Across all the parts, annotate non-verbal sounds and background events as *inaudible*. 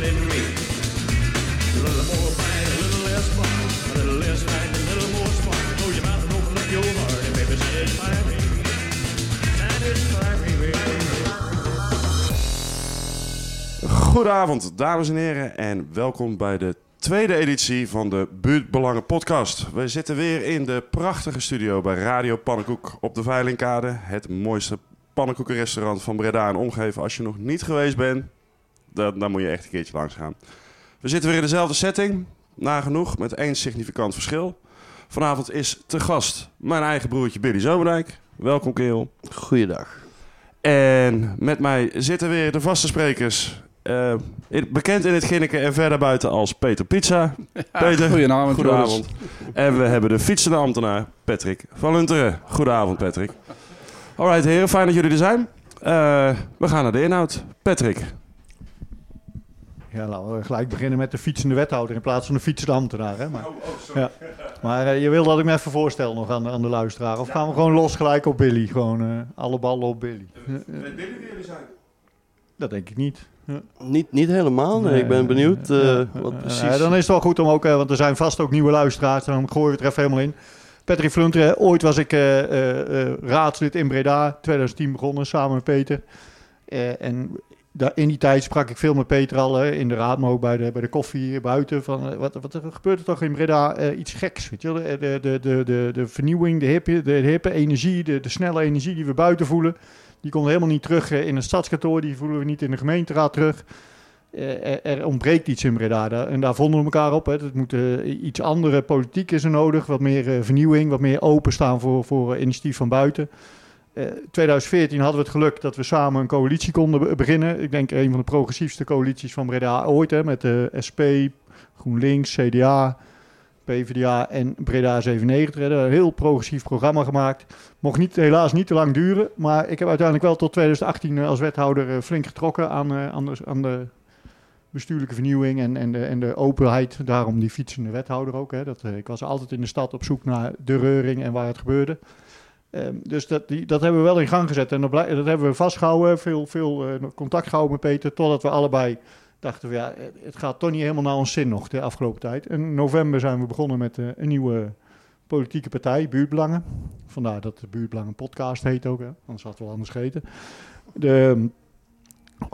me. A little more a little less. A little less a little more your and. Goedenavond, dames en heren, en welkom bij de tweede editie van de Buurtbelangen Podcast. We zitten weer in de prachtige studio bij Radio Pannenkoek op de Veilingkade. Het mooiste pannenkoekenrestaurant van Breda en omgeven. Als je nog niet geweest bent, dan, dan moet je echt een keertje langs gaan. We zitten weer in dezelfde setting, nagenoeg, met één significant verschil. Vanavond is te gast mijn eigen broertje Billy Zomerdijk. Welkom, Keel. Goeiedag. En met mij zitten weer de vaste sprekers. eh, bekend in het Ginneken en verder buiten als Peter Pizza. Peter, Goedenavond, goedenavond. En we hebben de fietsende ambtenaar Patrick van Lunteren. Goedenavond, Patrick. Alright, heren, fijn dat jullie er zijn. Eh, we gaan naar de inhoud. Patrick, Ja, laten we gelijk beginnen met de fietsende wethouder in plaats van de fietsende ambtenaar. Hè? Maar, ja. maar eh, je wil dat ik me even voorstel nog aan, aan de luisteraar. Of gaan we gewoon los gelijk op Billy? Gewoon eh, alle ballen op Billy. Eh, eh, dat denk ik niet. Ja. Niet, niet helemaal, nee. Ik ben benieuwd eh, Ja, wat precies... dan is het wel goed om ook, want er zijn vast ook nieuwe luisteraars. Dan gooien we het er even helemaal in. Patrick Flunteren, ooit was ik eh, eh, eh, raadslid in Breda. 2010 begonnen, samen met Peter. Eh, en in die tijd sprak ik veel met Peter al eh, in de raad, maar ook bij de, bij de koffie buiten. Van, eh, wat, wat gebeurt er toch in Breda eh, iets geks, weet je wel? De, de, de, de, de, vernieuwing, de hippe, de hippe energie, de, de snelle energie die we buiten voelen... die komt helemaal niet terug eh, in het stadskantoor, die voelen we niet in de gemeenteraad terug... Eh, er, ontbreekt iets in Breda. En daar vonden we elkaar op. Moet eh, iets andere politiek is er nodig. Wat meer eh, vernieuwing, wat meer openstaan voor, voor eh, initiatief van buiten. Eh 2014 hadden we het geluk dat we samen een coalitie konden be- beginnen. Ik denk een van de progressiefste coalities van Breda ooit. Hè, met de SP, GroenLinks, CDA, PvdA en Breda 97. We hebben een heel progressief programma gemaakt. Mocht niet, helaas niet te lang duren. Maar ik heb uiteindelijk wel tot 2018 als wethouder eh, flink getrokken aan, eh, de, aan de bestuurlijke vernieuwing en, en, de, en de openheid. Daarom die fietsende wethouder ook. Hè. Dat, eh, ik was altijd in de stad op zoek naar de reuring en waar het gebeurde. Ehm, dus dat, die, dat hebben we wel in gang gezet. En dat, dat hebben we vastgehouden. Veel, veel eh, contact gehouden met Peter. Totdat we allebei dachten, we, ja, het- gaat toch niet helemaal naar ons zin nog de afgelopen tijd. In november zijn we begonnen met eh, een nieuwe politieke partij, Buurtbelangen. Vandaar dat de Buurtbelangen podcast heet ook. Hè. Anders had het wel anders geheten. De,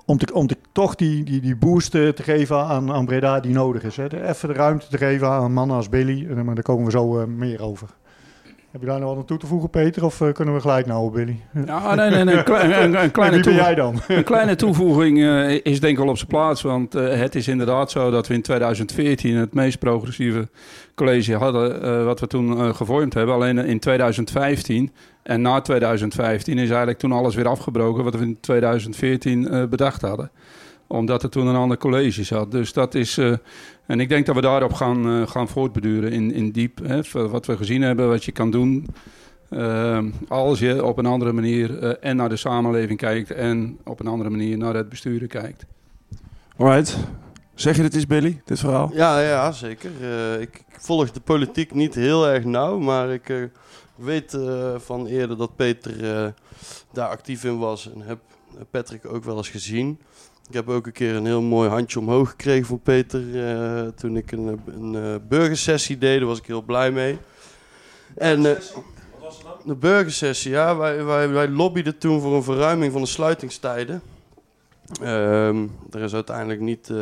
om, om toch die, die, die boost eh, te geven aan, aan Breda die nodig is. Hè. Even de ruimte te geven aan mannen als Billy. Maar daar komen we zo meer over. Heb je daar nog wat aan toe te voegen, Peter? Of eh, kunnen we gelijk nou Billy? Ja, nee, nee, nee, een, klein- een, een En kleine wie ben toe- jij dan? *laughs* een kleine toevoeging eh, is denk ik wel op zijn plaats. Want eh, het is inderdaad zo dat we in 2014 het meest progressieve college hadden. wat we toen gevormd hebben. Alleen in 2015 en na 2015 is eigenlijk toen alles weer afgebroken. Wat we in 2014 eh, bedacht hadden. Omdat er toen een ander college zat. Dus dat is. En ik denk dat we daarop gaan, eh, gaan voortbeduren in, in diep. Hè, voor wat we gezien hebben, wat je kan doen. Ehm, als je op een andere manier eh, en naar de samenleving kijkt en op een andere manier naar het besturen kijkt. alright. Zeg je dit is Billy, dit verhaal? Ja, ja, zeker. Eh, ik, ik volg de politiek niet heel erg nauw, maar ik eh, weet eh, van eerder dat Peter eh, daar actief in was en heb Patrick ook wel eens gezien. Ik heb ook een keer een heel mooi handje omhoog gekregen van Peter eh, toen ik een, een eh, burgersessie deed. Daar was ik heel blij mee. En, eh, de burgersessie, ja. Wij, wij, wij lobbyden toen voor een verruiming van de sluitingstijden. Ehm er is uiteindelijk niet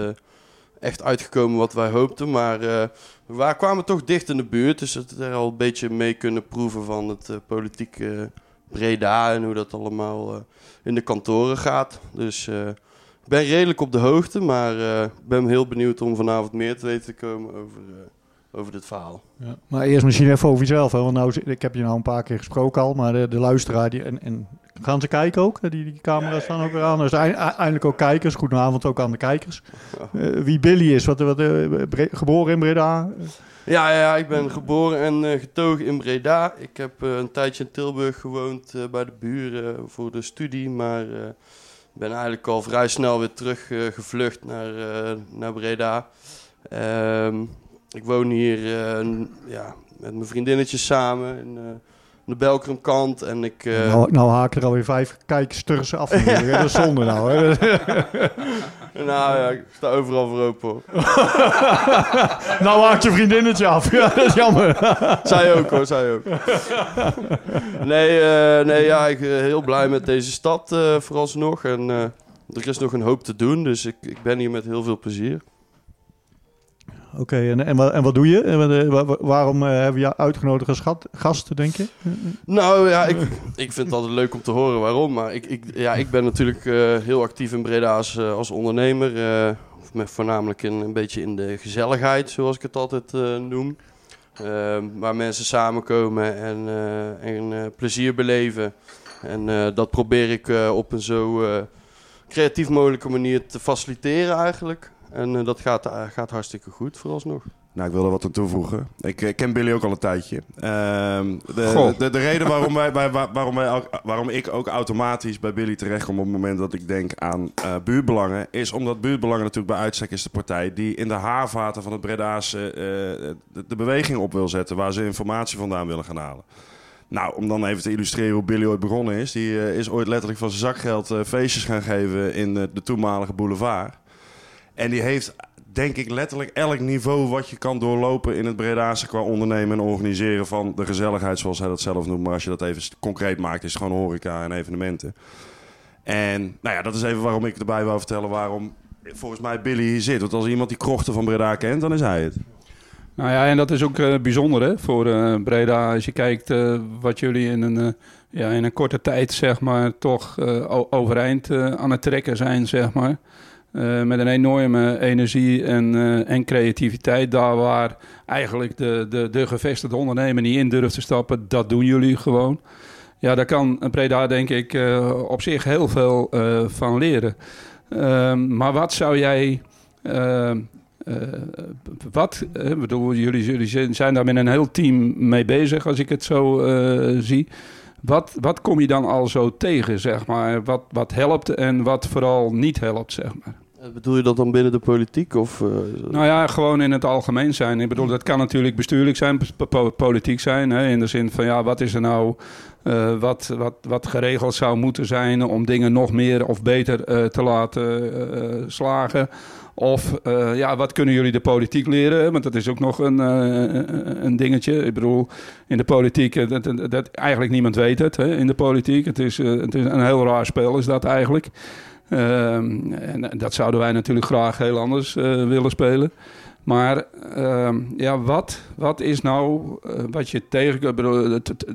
echt uitgekomen wat wij hoopten, maar eh, we wa- kwamen toch dicht in de buurt. Dus het er al een beetje mee kunnen proeven van het eh, politieke Breda en hoe dat allemaal in de kantoren gaat. Dus ik ben redelijk op de hoogte, maar ik ben heel benieuwd om vanavond meer te weten te komen over, eh, over dit verhaal. Ja, maar eerst misschien even over jezelf. Hè? Want nou, ik heb je nou een paar keer gesproken al, maar de, de luisteraar... Die, en, en gaan ze kijken ook? Die, die camera's staan ook weer aan. Dus eind- eindelijk ook kijkers. Goedenavond ook aan de kijkers. Eh, wie Billy is, wat, wat, geboren in Breda. Ja, ja, ja, ik ben geboren en getogen in Breda. Ik heb een tijdje in Tilburg gewoond bij de buren voor de studie, maar eh, ben eigenlijk al vrij snel weer terug eh, gevlucht naar, eh, naar Breda. Ehm, ik woon hier eh, ja, met mijn vriendinnetjes samen in, aan de Belkrumkant en ik... eh, nou, nou haken er alweer vijf kijkers tussen af. *laughs* dat is zonde nou. Hè? *laughs* Nou ja, ik sta overal voor open hoor. *laughs* Nou haakt je vriendinnetje af. Ja, dat is jammer. *laughs* Zij ook hoor, zij ook. *laughs* Nee, eh, nee ja, ik ben heel blij met deze stad eh, vooralsnog. En eh, er is nog een hoop te doen, dus ik, ik ben hier met heel veel plezier. Oké, en, en, wat, doe je? En waarom eh, hebben we jou uitgenodigd als denk je? Nou ja, ik, ik vind het altijd leuk om te horen waarom. Maar ik, ik, ja, ik ben natuurlijk eh, heel actief in Breda als, eh, als ondernemer. voornamelijk in, een beetje in de gezelligheid, zoals ik het altijd noem. Waar mensen samenkomen en, en plezier beleven. En dat probeer ik op een zo creatief mogelijke manier te faciliteren eigenlijk. En eh, dat gaat, eh, gaat hartstikke goed vooralsnog. Nou, ik wil er wat aan toevoegen. Ik eh, ken Billy ook al een tijdje. Ehm, de, de, de reden waarom, wij, wij- waar- waarom, wij waarom ik ook automatisch bij Billy terechtkom op het moment dat ik denk aan eh, buurtbelangen, is omdat buurtbelangen natuurlijk bij uitstek is de partij die in de haarvaten van het Bredaanse eh, de, de beweging op wil zetten, waar ze informatie vandaan willen gaan halen. Nou, om dan even te illustreren hoe Billy ooit begonnen is. Die is ooit letterlijk van zijn zakgeld eh, feestjes gaan geven in de toenmalige boulevard. En die heeft, denk ik, letterlijk elk niveau wat je kan doorlopen in het Bredaanse qua ondernemen en organiseren van de gezelligheid, zoals hij dat zelf noemt. Maar als je dat even concreet maakt, is het gewoon horeca en evenementen. En nou ja, dat is even waarom ik erbij wou vertellen waarom volgens mij Billy hier zit. Want als iemand die krochten van Breda kent, dan is hij het. Nou ja, en dat is ook eh, bijzonder hè, voor eh, Breda. Als je kijkt eh, wat jullie in een, ja, in een korte tijd zeg maar, toch overeind aan het trekken zijn. Zeg maar. Eh, met een enorme energie en, eh, en creativiteit. Daar waar eigenlijk de, de, de gevestigde ondernemer niet in durft te stappen. Dat doen jullie gewoon. Ja, daar kan Breda denk ik eh, op zich heel veel van leren. Ehm, maar wat zou jij... ehm, eh, wat, bedoel, jullie, jullie zijn- daar met een heel team mee bezig, als ik het zo zie. Wat, wat kom je dan al zo tegen, zeg maar? Wat, wat helpt en wat vooral niet helpt, zeg maar? Eh, Bedoel je dat dan binnen de politiek? Of, dat- Nou ja, gewoon in het algemeen zijn. Ik bedoel, dat kan natuurlijk bestuurlijk zijn, po- po- politiek zijn. Hè, in de zin van, ja, wat is er nou... eh, wat, wat, wat geregeld zou moeten zijn om dingen nog meer of beter te laten slagen. Of ja, wat kunnen jullie de politiek leren? Want dat is ook nog een, een dingetje. Ik bedoel, in de politiek, dat, dat, eigenlijk niemand weet het. Hè, in de politiek. Het is, het is een heel raar spel, is dat eigenlijk. Ehm, en dat zouden wij natuurlijk graag heel anders eh, willen spelen. Maar ehm, ja, wat, wat is nou eh, wat je tegen...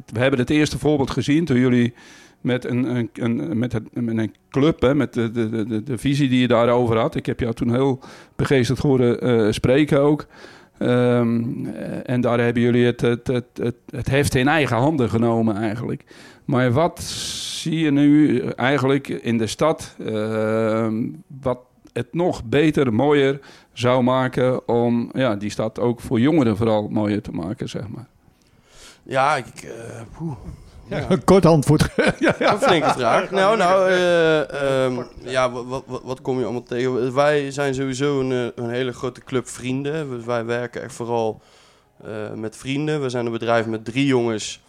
We hebben het eerste voorbeeld gezien toen jullie met een, een, een, met met een club, hè, met de, de, de, de visie die je daarover had. Ik heb jou toen heel begeesterd horen eh, spreken ook. Ehm, eh, en daar hebben jullie het, het, het, het, het in eigen handen genomen eigenlijk. Maar wat zie je nu eigenlijk in de stad ehm, wat het nog beter, mooier zou maken om ja, die stad ook voor jongeren vooral mooier te maken, zeg maar. Ja, ik... eh. Ja. Een *laughs* kort antwoord. *laughs* ja, ja. Een flinke vraag. Nou, nou, eh, ehm, ja, wat, wat, wat kom je allemaal tegen? Wij zijn sowieso een, eh, een hele grote club vrienden. Dus wij werken echt vooral eh, met vrienden. We zijn een bedrijf met drie jongens.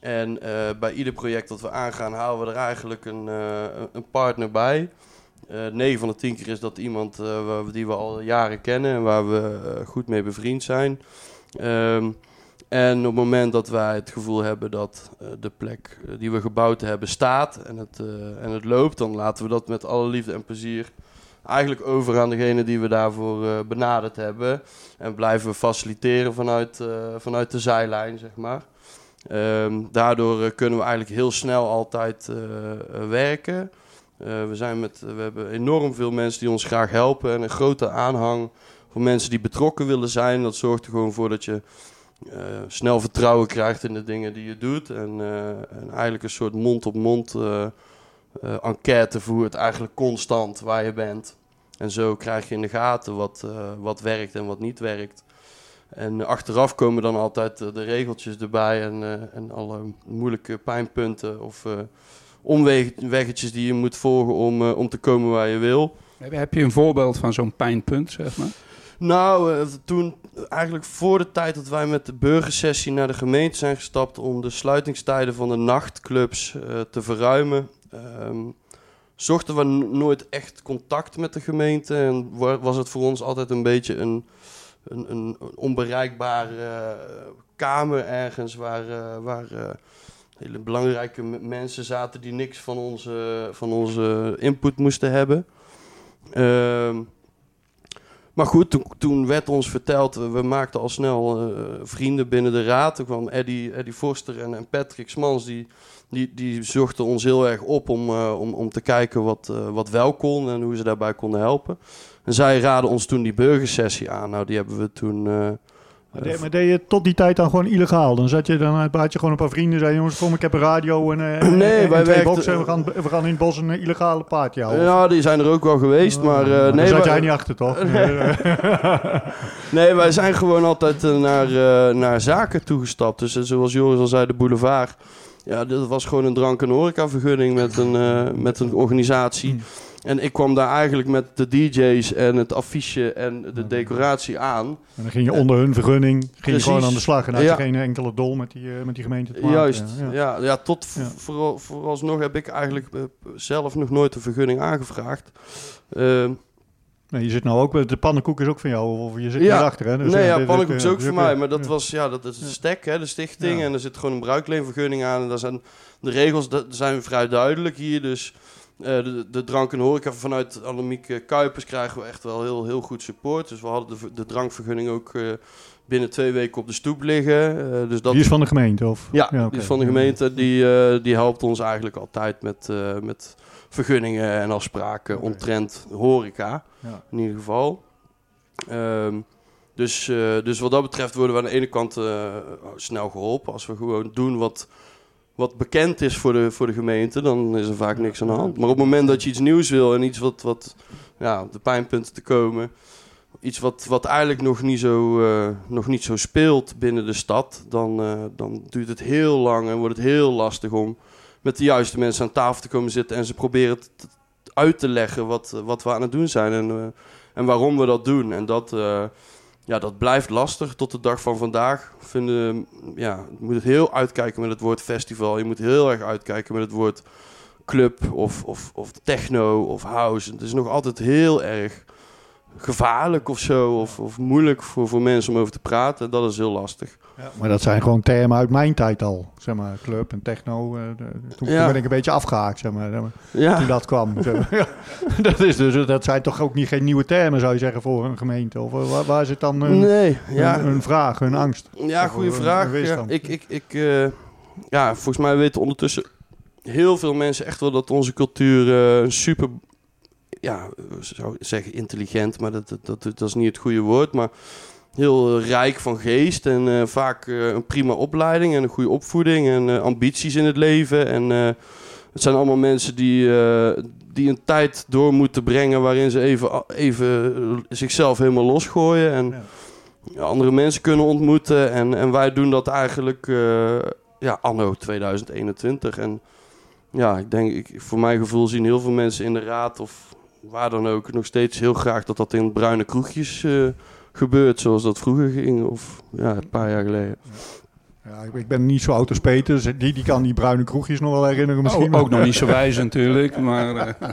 En eh, bij ieder project dat we aangaan, halen we er eigenlijk een, eh, een partner bij. Eh 9 van de 10 keer is dat iemand eh, die we al jaren kennen en waar we goed mee bevriend zijn. Ehm, en op het moment dat wij het gevoel hebben dat eh, de plek eh, die we gebouwd hebben staat en het, eh, en het loopt, dan laten we dat met alle liefde en plezier eigenlijk over aan degene die we daarvoor eh, benaderd hebben. En blijven we faciliteren vanuit, vanuit de zijlijn, zeg maar. Ehm, daardoor kunnen we eigenlijk heel snel altijd werken. We, zijn met, we hebben enorm veel mensen die ons graag helpen en een grote aanhang van mensen die betrokken willen zijn. Dat zorgt er gewoon voor dat je eh, snel vertrouwen krijgt in de dingen die je doet. En, eh, en eigenlijk een soort mond-op-mond eh, enquête voert, eigenlijk constant waar je bent. En zo krijg je in de gaten wat, wat werkt en wat niet werkt. En achteraf komen dan altijd de regeltjes erbij en, en alle moeilijke pijnpunten of omweggetjes die je moet volgen om, om te komen waar je wil. Heb, je een voorbeeld van zo'n pijnpunt, zeg maar? Nou, toen eigenlijk voor de tijd dat wij met de burgersessie naar de gemeente zijn gestapt om de sluitingstijden van de nachtclubs eh, te verruimen, ehm, zochten we nooit echt contact met de gemeente. En wa- was het voor ons altijd een beetje een, een, een onbereikbare eh, kamer ergens waar, eh, waar hele belangrijke mensen zaten die niks van onze, van onze input moesten hebben. Ehm, maar goed, toen, werd ons verteld, we, we maakten al snel eh, vrienden binnen de raad. Toen kwam Eddie, Eddie Forster en, en Patrick Smans, die, die, die zochten ons heel erg op om, eh, om, om te kijken wat, eh, wat wel kon en hoe ze daarbij konden helpen. En zij raden ons toen die burgersessie aan. Nou, die hebben we toen... Maar deed, maar deed je tot die tijd dan gewoon illegaal? Dan zat je dan had je gewoon een paar vrienden zei jongens kom ik heb een radio en, en- Nee, en, wij twee boxen en we gaan, we gaan in het bos een illegale party houden. ja, die zijn er ook wel geweest, maar... eh, daar nee, zat wij- jij niet achter toch? Nee, *laughs* wij zijn gewoon altijd eh, naar, naar zaken toegestapt. Dus zoals Joris al zei, de boulevard. Ja, dat was gewoon een drank- en horecavergunning met een, met een organisatie. Hmm. En ik kwam daar eigenlijk met de DJ's en het affiche en de decoratie aan. En dan ging je onder hun vergunning ging je gewoon aan de slag. En had je Ja. geen enkele dol met die, eh, met die gemeente te maken. Juist, Ja, ja. tot Ja. vooralsnog heb ik eigenlijk eh, zelf nog nooit een vergunning aangevraagd. Ehm, Nee, je zit nou ook, de pannenkoek is ook van jou, of je zit Ja. hierachter. Hè? Dus nee, ja, pannenkoek is ja, ook voor ook, mij. Maar dat Ja. was, ja, dat is een Ja. stek, hè, de stichting. Ja. En er zit gewoon een bruikleenvergunning aan. En daar zijn de regels dat zijn vrij duidelijk hier. Dus eh, de, de drank en horeca vanuit Annemiek Kuipers krijgen we echt wel heel, heel goed support. Dus we hadden de, de drankvergunning ook eh, binnen twee weken op de stoep liggen. Eh, dus dat, Die is van de gemeente, of? ja, die is van de gemeente. Die, eh, die helpt ons eigenlijk altijd met, eh, met vergunningen en afspraken Oké. omtrent horeca. Ja. In ieder geval. Ehm, dus, eh, dus wat dat betreft worden we aan de ene kant eh, snel geholpen. Als we gewoon doen wat, wat bekend is voor de, voor de gemeente, dan is er vaak niks aan de hand. Maar op het moment dat je iets nieuws wil en iets wat, wat ja, op de pijnpunten te komen. Iets wat, wat eigenlijk nog niet, zo, eh, nog niet zo speelt binnen de stad. Dan, eh, dan duurt het heel lang en wordt het heel lastig om met de juiste mensen aan tafel te komen zitten. En ze proberen het uit te leggen wat, wat we aan het doen zijn. En, eh, en waarom we dat doen. En dat, ja, dat blijft lastig tot de dag van vandaag. Vinden, ja, je moet heel uitkijken met het woord festival. Je moet heel erg uitkijken met het woord club of, of, of techno of house. Het is nog altijd heel erg gevaarlijk of zo. Of, of moeilijk voor, voor mensen om over te praten. Dat is heel lastig. Ja, maar dat zijn gewoon termen uit mijn tijd al. Zeg maar, club en techno. eh, de- toen, Ja. toen ben ik een beetje afgehaakt, zeg maar. zeg maar, Ja, Toen dat kwam. *laughs* zeg maar. Ja, dat, is dus, dat zijn toch ook niet geen nieuwe termen, zou je zeggen, voor een gemeente? Of eh, waar, waar zit dan hun, nee. Ja, hun, hun vraag, hun angst? Ja, goede een- vraag. een ik, ik, ik, eh, ja, volgens mij weten ondertussen heel veel mensen echt wel dat onze cultuur een super, ja, zou zeggen intelligent, maar dat, dat, dat, dat is niet het goede woord, maar heel eh, rijk van geest en eh, vaak eh, een prima opleiding en een goede opvoeding en ambities in het leven. En het zijn allemaal mensen die, die een tijd door moeten brengen waarin ze even, even zichzelf helemaal losgooien en Ja. andere mensen kunnen ontmoeten. En, en wij doen dat eigenlijk ja, anno 2021. En ja, ik denk, ik, voor mijn gevoel zien heel veel mensen in de raad of waar dan ook nog steeds heel graag dat dat in bruine kroegjes eh, gebeurt. Zoals dat vroeger ging of ja, een paar jaar geleden. Ja, ik, ik ben niet zo oud als Peter, dus die, die kan die bruine kroegjes nog wel herinneren misschien. Ook, ook nog niet zo wijs natuurlijk, *laughs* maar eh,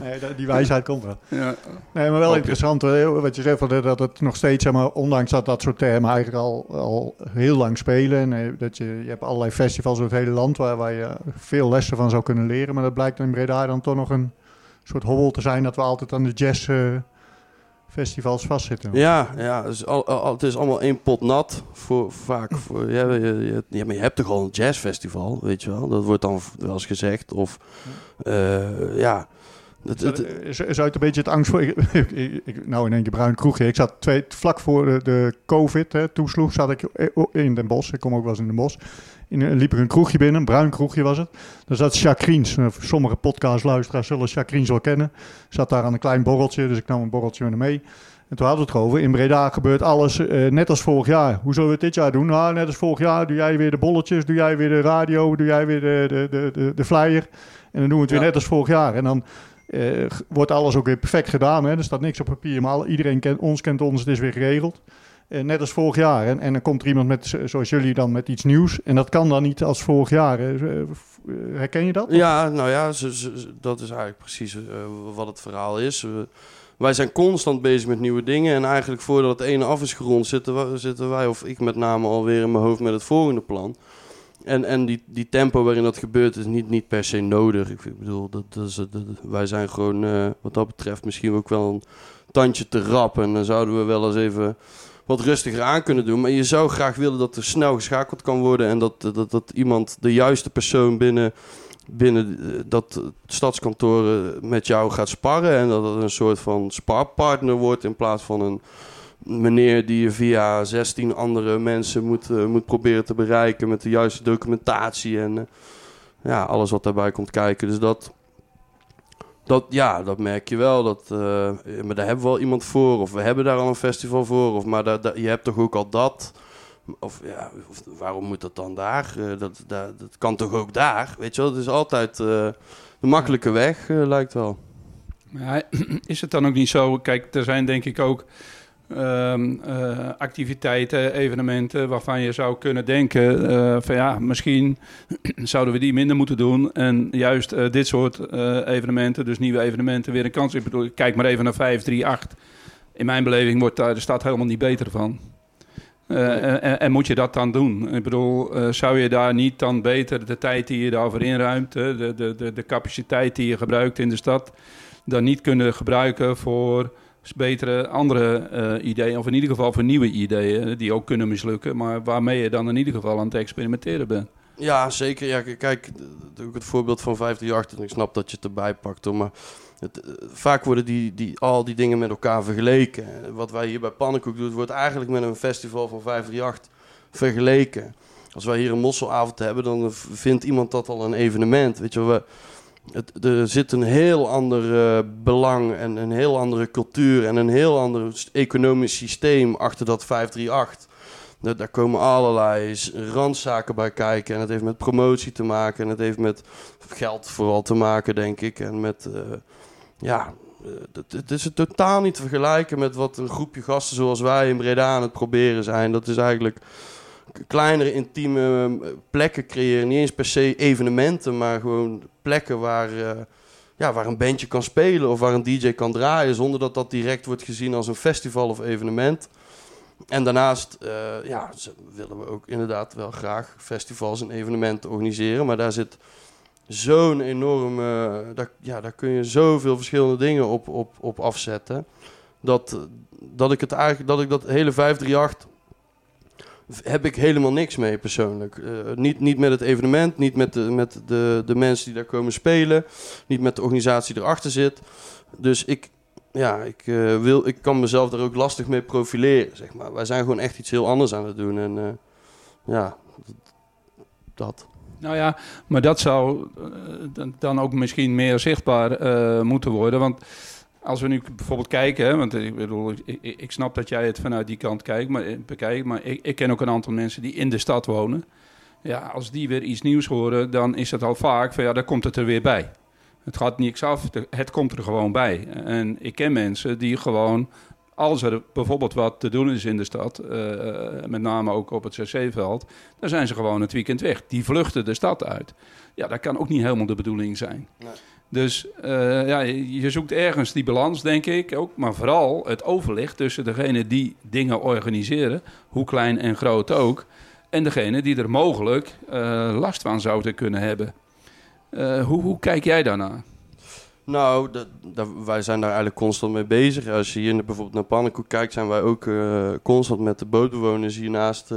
Nee, dat- die wijsheid komt wel. ja. Nee, maar wel interessant wat je zegt, van, dat het nog steeds, zeg maar, ondanks dat dat soort termen eigenlijk al, al heel lang spelen. En eh, dat je, je hebt allerlei festivals over het hele land waar, waar je veel lessen van zou kunnen leren. Maar dat blijkt in Breda dan toch nog een soort hobbel te zijn dat we altijd aan de jazz eh, vastzitten. Ja, ja dus al, al- het is allemaal één pot nat. Voor, vaak voor, ja, je, je- ja, maar je hebt toch al een jazzfestival, weet je wel. Dat wordt dan wel eens gezegd. Of eh, ja... Is, is uit een beetje het angst voor. *laughs* Ik, ik- ik- nou, in één keer bruin kroegje. Ik zat twee, vlak voor de, de COVID hè, toesloeg, zat ik in Den Bosch. Ik kom ook wel eens in Den Bosch. In, een- liep ik een kroegje binnen, een bruin kroegje was het. Daar zat Chacriens. Eh, Sommige podcastluisteraars zullen Chacriens wel kennen. Zat daar aan een klein borreltje, dus ik nam een borreltje met hem mee. En toen hadden we het erover. In Breda gebeurt alles eh, net als vorig jaar. Hoe zullen we het dit jaar doen? Nou, net als vorig jaar. Doe jij weer de bolletjes, doe jij weer de radio, doe jij weer de, de, de, de, de flyer. En dan doen we het weer net als vorig jaar. En dan eh, wordt alles ook weer perfect gedaan. Hè? Er staat niks op papier, maar iedereen kent ons, kent ons, het is weer geregeld. Eh, net als vorig jaar. En, en dan komt er iemand met, zoals jullie dan, met iets nieuws. En dat kan dan niet als vorig jaar. Eh, herken je dat? Ja, nou ja, dat is eigenlijk precies wat het verhaal is. Wij zijn constant bezig met nieuwe dingen. En eigenlijk voordat het ene af is gerond, zitten, zitten wij, of ik met name, alweer in mijn hoofd met het volgende plan. En, en die, die tempo waarin dat gebeurt is niet, niet per se nodig. Ik bedoel, dat, dat wij zijn gewoon eh, wat dat betreft misschien ook wel een tandje te rap. En dan zouden we wel eens even wat rustiger aan kunnen doen. Maar je zou graag willen dat er snel geschakeld kan worden. En dat, dat, dat iemand, de juiste persoon binnen, binnen eh, dat stadskantoor met jou gaat sparren. En dat het een soort van sparpartner wordt in plaats van een meneer die je via 16 andere mensen moet, eh, moet proberen te bereiken met de juiste documentatie en eh, ja, alles wat daarbij komt kijken. Dus dat, dat, ja, dat merk je wel. Dat, eh, maar daar hebben we wel iemand voor, of we hebben daar al een festival voor, of maar daar, je hebt toch ook al dat. Of ja, of, waarom moet dat dan daar? Dat, dat, dat kan toch ook daar? Weet je wel, het is altijd de makkelijke weg, lijkt wel. *clears throat* Is het dan ook niet zo? Kijk, er zijn denk ik ook ehm, eh, activiteiten, evenementen waarvan je zou kunnen denken: eh, van ja, misschien *clears throat* zouden we die minder moeten doen. En juist eh, dit soort evenementen, dus nieuwe evenementen, weer een kans. Ik bedoel, kijk maar even naar 538. In mijn beleving wordt daar de stad helemaal niet beter van. En, en moet je dat dan doen? Ik bedoel, zou je daar niet dan beter de tijd die je daarvoor inruimt, de, de, de, de capaciteit die je gebruikt in de stad, dan niet kunnen gebruiken voor betere andere eh, ideeën, of in ieder geval voor nieuwe ideeën, die ook kunnen mislukken, maar waarmee je dan in ieder geval aan het experimenteren bent. Ja, zeker. Ja, kijk, ook het voorbeeld van 538. En ik snap dat je het erbij pakt, hoor, maar het, eh, vaak worden die, die, al die dingen met elkaar vergeleken. Wat wij hier bij Pannenkoek doen, wordt eigenlijk met een festival van 538 vergeleken. Als wij hier een mosselavond hebben, dan vindt iemand dat al een evenement. Weet je, wel, we, het, er zit een heel ander eh, belang en een heel andere cultuur en een heel ander economisch systeem achter dat 538. Daar, komen allerlei randzaken bij kijken. En het heeft met promotie te maken. En het heeft met geld vooral te maken, denk ik. En met, eh, ja, eh, het, het is totaal niet te vergelijken met wat een groepje gasten zoals wij in Breda aan het proberen zijn. Dat is eigenlijk kleinere, intieme eh, plekken creëren. Niet eens per se evenementen, maar gewoon plekken waar, eh, ja, waar een bandje kan spelen of waar een DJ kan draaien. Zonder dat dat direct wordt gezien als een festival of evenement. En daarnaast eh, ja, willen we ook inderdaad wel graag festivals en evenementen organiseren. Maar daar zit zo'n enorme... daar, ja, daar kun je zoveel verschillende dingen op, op, op afzetten. Dat, dat ik het eigenlijk... Dat ik dat hele 538 heb ik helemaal niks mee persoonlijk. Eh, niet, niet met het evenement, niet met, de, met de, de mensen die daar komen spelen, niet met de organisatie die erachter zit. Dus ik, ja, ik, eh, wil, ik kan mezelf daar ook lastig mee profileren, zeg maar. Wij zijn gewoon echt iets heel anders aan het doen en eh, ja, dat. Nou ja, maar dat zou dan- ook misschien meer zichtbaar moeten worden. Want als we nu bijvoorbeeld kijken, want ik bedoel, ik, ik, snap dat jij het vanuit die kant kijkt, maar, eh, bekijkt, maar ik, ken ook een aantal mensen die in de stad wonen. Ja, als die weer iets nieuws horen, dan is het al vaak van ja, dan komt het er weer bij. Het gaat niks af, het komt er gewoon bij. En ik ken mensen die gewoon, als er bijvoorbeeld wat te doen is in de stad, eh, met name ook op het CC-veld, dan zijn ze gewoon het weekend weg. Die vluchten de stad uit. Ja, dat kan ook niet helemaal de bedoeling zijn. Nee. Dus eh, ja, je zoekt ergens die balans, denk ik ook. Maar vooral het overleg tussen degene die dingen organiseren, hoe klein en groot ook, en degene die er mogelijk eh, last van zouden kunnen hebben. Eh, hoe, hoe kijk jij daarnaar? Nou, wij zijn daar eigenlijk constant mee bezig. Als je hier bijvoorbeeld naar Pannenkoek kijkt, zijn wij ook constant met de bootbewoners hiernaast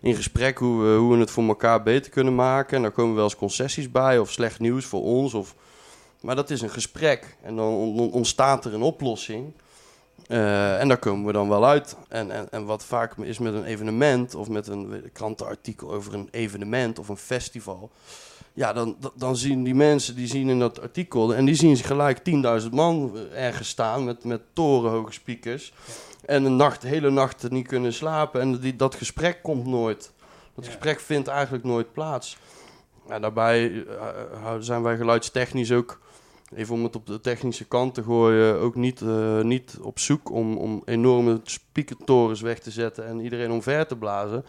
in gesprek hoe we, hoe we het voor elkaar beter kunnen maken. En daar komen wel eens concessies bij of slecht nieuws voor ons. Of, maar dat is een gesprek en dan on- on- ontstaat er een oplossing. Eh, en daar komen we dan wel uit. En, en, en wat vaak is met een evenement of met een krantenartikel over een evenement of een festival. Ja, dan, dan- zien die mensen, die zien in dat artikel... en die zien ze gelijk 10.000 man ergens staan met, met torenhoge speakers... en een nacht, hele nacht niet kunnen slapen. En die, dat gesprek komt nooit. Dat gesprek vindt eigenlijk nooit plaats. Ja, daarbij eh, zijn wij geluidstechnisch ook even om het op de technische kant te gooien, ook niet, eh, niet op zoek om, om enorme speakertorens weg te zetten en iedereen omver te blazen.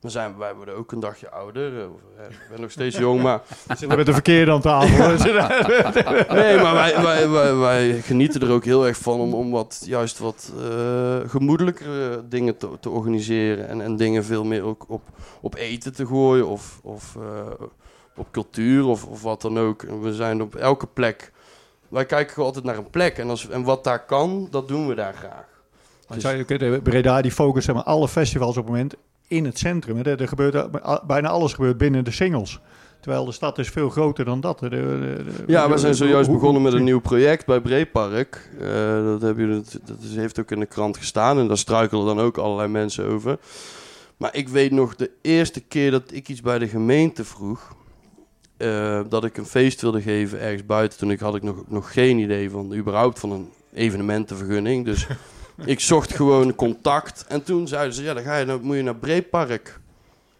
Dan zijn wij worden ook een dagje ouder. eh, of, eh, Ik ben nog steeds jong, maar Zitten met de verkeerde aan tafel. *laughs* Nee, maar wij, wij, wij, wij genieten er ook heel erg van om, om wat, juist wat eh, gemoedelijkere dingen te, te organiseren. En, en dingen veel meer ook op, op eten te gooien of, of op cultuur of, of wat dan ook. We zijn op elke plek. Wij kijken gewoon altijd naar een plek. En, als, en wat daar kan, dat doen we daar graag. Maar zou je kunnen, Breda die focust zeg maar, alle festivals op het moment in het centrum. Er, er gebeurt, a- bijna alles gebeurt binnen de singles. Terwijl de stad is veel groter dan dat. De- de- de- Ja, we zijn zojuist begonnen met een nieuw project bij Breepark. Eh, dat, heb je, dat, dat is- heeft ook in de krant gestaan en daar struikelen dan ook allerlei mensen over. Maar ik weet nog de eerste keer dat ik iets bij de gemeente vroeg. Eh, dat ik een feest wilde geven ergens buiten. Toen ik, had ik nog, nog geen idee van überhaupt van een evenementenvergunning. Dus *laughs* ik zocht gewoon contact. En toen zeiden ze, ja, dan ga je naar, moet je naar Breepark.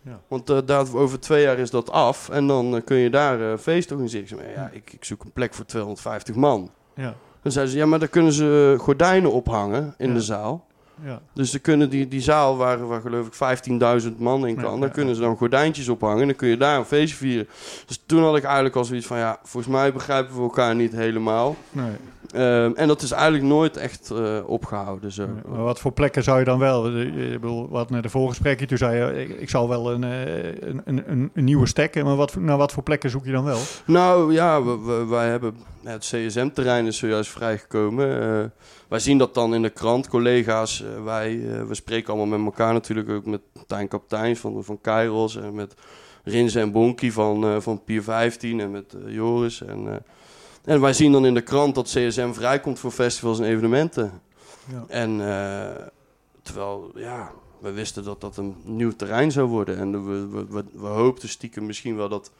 Ja. Want eh, daar, over twee jaar is dat af. En dan eh, kun je daar een feest organiseren. Ik zei, ja, ik, ik zoek een plek voor 250 man. Ja, Dan zeiden ze, ja, maar dan kunnen ze gordijnen ophangen in Ja. de zaal. Ja. Dus dan kunnen die, die zaal waar, waar geloof ik 15.000 man in kan, Ja, dan ja, kunnen ze dan gordijntjes ophangen. En dan kun je daar een feestje vieren. Dus toen had ik eigenlijk al zoiets van, ja, volgens mij begrijpen we elkaar niet helemaal. Nee. Ehm, en dat is eigenlijk nooit echt eh, opgehouden. Zo. Nee, Maar wat voor plekken zou je dan wel? Ik bedoel, wat net een voorgesprekje, toen zei je, ik, ik zal wel een, eh, een, een, een, een nieuwe stekken, maar wat, naar wat voor plekken zoek je dan wel? Nou ja, we, we- wij hebben het CSM-terrein is zojuist vrijgekomen. Eh, wij zien dat dan in de krant, collega's. eh, wij, eh, we spreken allemaal met elkaar natuurlijk ook met Tijn Kapteins van, van Kairos en met Rinze en Bonky van, eh, van Pier 15 en met Joris. En, en wij zien dan in de krant dat CSM vrijkomt voor festivals en evenementen. Ja. En terwijl, ja, we wisten dat dat een nieuw terrein zou worden. En we, we, we, we hoopten stiekem misschien wel dat,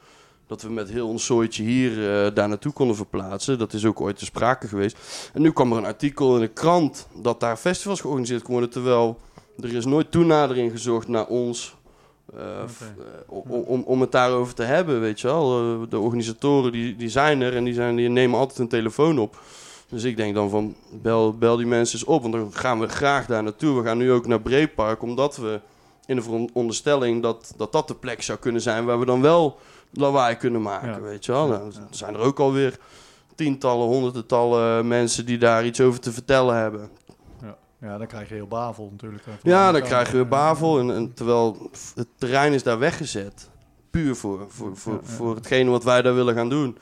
dat we met heel ons zooitje hier eh, daar naartoe konden verplaatsen. Dat is ook ooit te sprake geweest. En nu kwam er een artikel in de krant dat daar festivals georganiseerd konden worden. Terwijl er is nooit toenadering gezocht naar ons. eh, f- eh, om, om, om het daarover te hebben, weet je wel. De organisatoren die, die zijn er en die, zijn, die nemen altijd hun telefoon op. Dus ik denk dan van, bel, bel die mensen eens op, want dan gaan we graag daar naartoe. We gaan nu ook naar Breepark, omdat we in de veronderstelling dat, dat dat de plek zou kunnen zijn waar we dan wel lawaai kunnen maken, Ja. weet je wel. Nou, Ja. er zijn er ook alweer tientallen, honderdentallen mensen die daar iets over te vertellen hebben. Ja, dan krijg je heel Bavel natuurlijk. eh, Ja, dan andere krijgen we kant. Bavel. En, en terwijl het terrein is daar weggezet. Puur voor, voor, voor, voor hetgene wat wij daar willen gaan doen.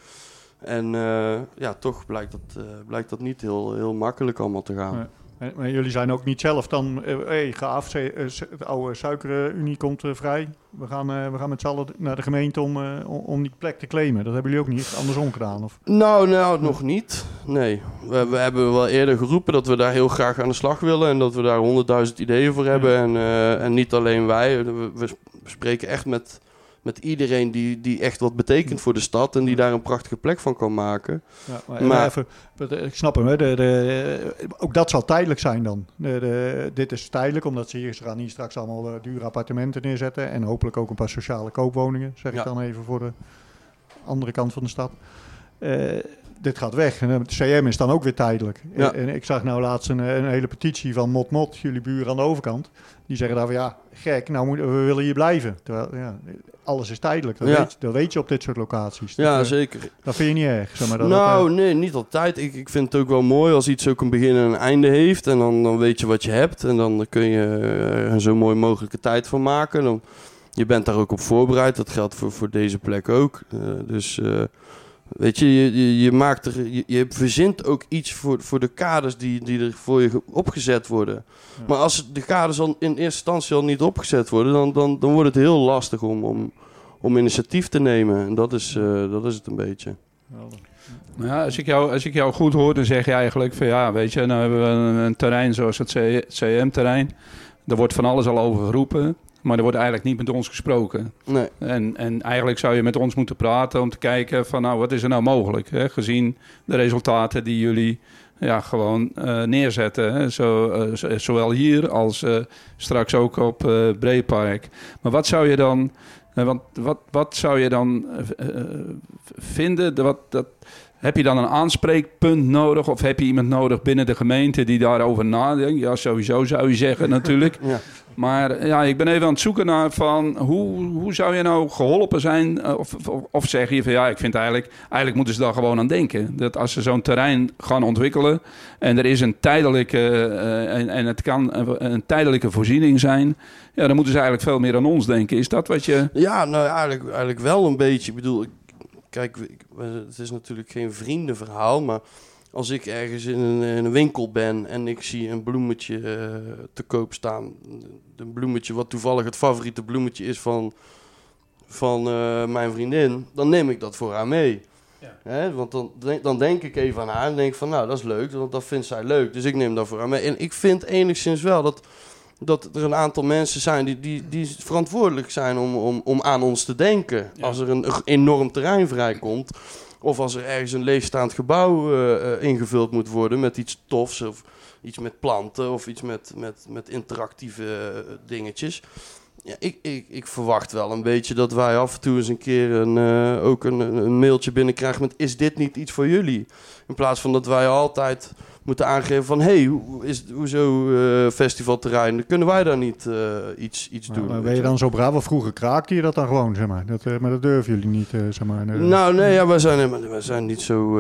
En eh, ja, toch blijkt dat, eh, blijkt dat niet heel, heel makkelijk allemaal te gaan. Nee. Maar, jullie zijn ook niet zelf dan, hé, hey, ga af, de oude suikerunie komt eh, vrij. We gaan, eh, we gaan met z'n allen naar de gemeente om, eh, om, om die plek te claimen. Dat hebben jullie ook niet andersom gedaan? Of? Nou, nou, nog niet. Nee. We, we hebben wel eerder geroepen dat we daar heel graag aan de slag willen. En dat we daar honderdduizend ideeën voor hebben. En, en niet alleen wij. We, we spreken echt met, met iedereen die, die echt wat betekent voor de stad. En die daar een prachtige plek van kan maken. Ja, maar, Maar- even, ik snap hem, hè. De, de, ook dat zal tijdelijk zijn dan. De, de, dit is tijdelijk, omdat ze hier, ze gaan hier straks allemaal eh, dure appartementen neerzetten. En hopelijk ook een paar sociale koopwoningen, zeg Ja. ik dan even voor de andere kant van de stad. Eh, dit gaat weg. En het CM is dan ook weer tijdelijk. Ja. En, ik zag nou laatst een, een hele petitie van Mot Mot, jullie buren aan de overkant. Die zeggen daar van ja, gek, nou moet, we willen hier blijven. Terwijl ja, alles is tijdelijk. Dat, Ja. weet, dat weet je op dit soort locaties. Ja, dat, eh, zeker. dat vind je niet erg. Zeg maar, dat nou, eh, nee, niet altijd. Ik, ik vind het ook wel mooi als iets ook een begin en een einde heeft. En dan, dan weet je wat je hebt. En dan kun je er een zo mooi mogelijke tijd van maken. Dan, je bent daar ook op voorbereid. Dat geldt voor, voor deze plek ook. Eh, dus eh, weet je, je, je, je maakt er, je, je verzint ook iets voor, voor de kaders die, die er voor je ge- opgezet worden. Ja. Maar als de kaders al in eerste instantie al niet opgezet worden, dan, dan, dan wordt het heel lastig om, om, om initiatief te nemen. En dat is, eh, dat is het een beetje. Nou Ja, als ik, jou, als ik jou goed hoor, dan zeg je eigenlijk van ja, weet je, nou hebben we een, een terrein zoals het CM-terrein. Er wordt van alles al over geroepen, maar er wordt eigenlijk niet met ons gesproken. Nee. En, en eigenlijk zou je met ons moeten praten om te kijken van nou, wat is er nou mogelijk? Hè? Gezien de resultaten die jullie ja, gewoon eh, neerzetten. Hè? Zo, eh, zowel hier als eh, straks ook op Breepark. Maar wat zou je dan... want wat, wat zou je dan vinden? dat- Wat, dat, heb je dan een aanspreekpunt nodig? Of heb je iemand nodig binnen de gemeente die daarover nadenkt? Ja, sowieso zou je zeggen natuurlijk. *laughs* Ja. Maar ja, ik ben even aan het zoeken naar van hoe, hoe zou je nou geholpen zijn? eh, Of, of, of zeg je van ja, ik vind eigenlijk, eigenlijk moeten ze daar gewoon aan denken. Dat als ze zo'n terrein gaan ontwikkelen en er is een tijdelijke, eh, en, en het kan een, een tijdelijke voorziening zijn, ja, dan moeten ze eigenlijk veel meer aan ons denken. Is dat wat je. Ja, nou eigenlijk, eigenlijk wel een beetje. Ik bedoel, ik- kijk, ik- het is natuurlijk geen vriendenverhaal, maar als ik ergens in een, in een winkel ben en ik zie een bloemetje eh, te koop staan, een bloemetje wat toevallig het favoriete bloemetje is van, van eh, mijn vriendin, dan neem ik dat voor haar mee. Hè, want dan, denk- dan denk ik even aan haar en denk van, nou, dat is leuk, want dat vindt zij leuk. Dus ik neem dat voor haar mee. En ik vind enigszins wel dat, dat er een aantal mensen zijn die, die, die verantwoordelijk zijn om, om, om aan ons te denken. Ja. Als er een enorm terrein vrijkomt, of als er ergens een leegstaand gebouw eh, eh, ingevuld moet worden met iets tofs, of iets met planten, of iets met, met, met interactieve eh, dingetjes. Ja, ik, ik, ik verwacht wel een beetje dat wij af en toe eens een keer een, ook een, een mailtje binnenkrijgen met... is dit niet iets voor jullie? In plaats van dat wij altijd moeten aangeven van... hé, hey, hoe is, hoezo eh festivalterrein? Kunnen wij daar niet eh, iets, iets doen? maar ben je dan zo braaf? Want vroeger kraakte je dat dan gewoon, zeg maar. Dat, eh, maar dat durven jullie niet, zeg maar. Nou, nee, ja, wij zijn, wij zijn niet zo.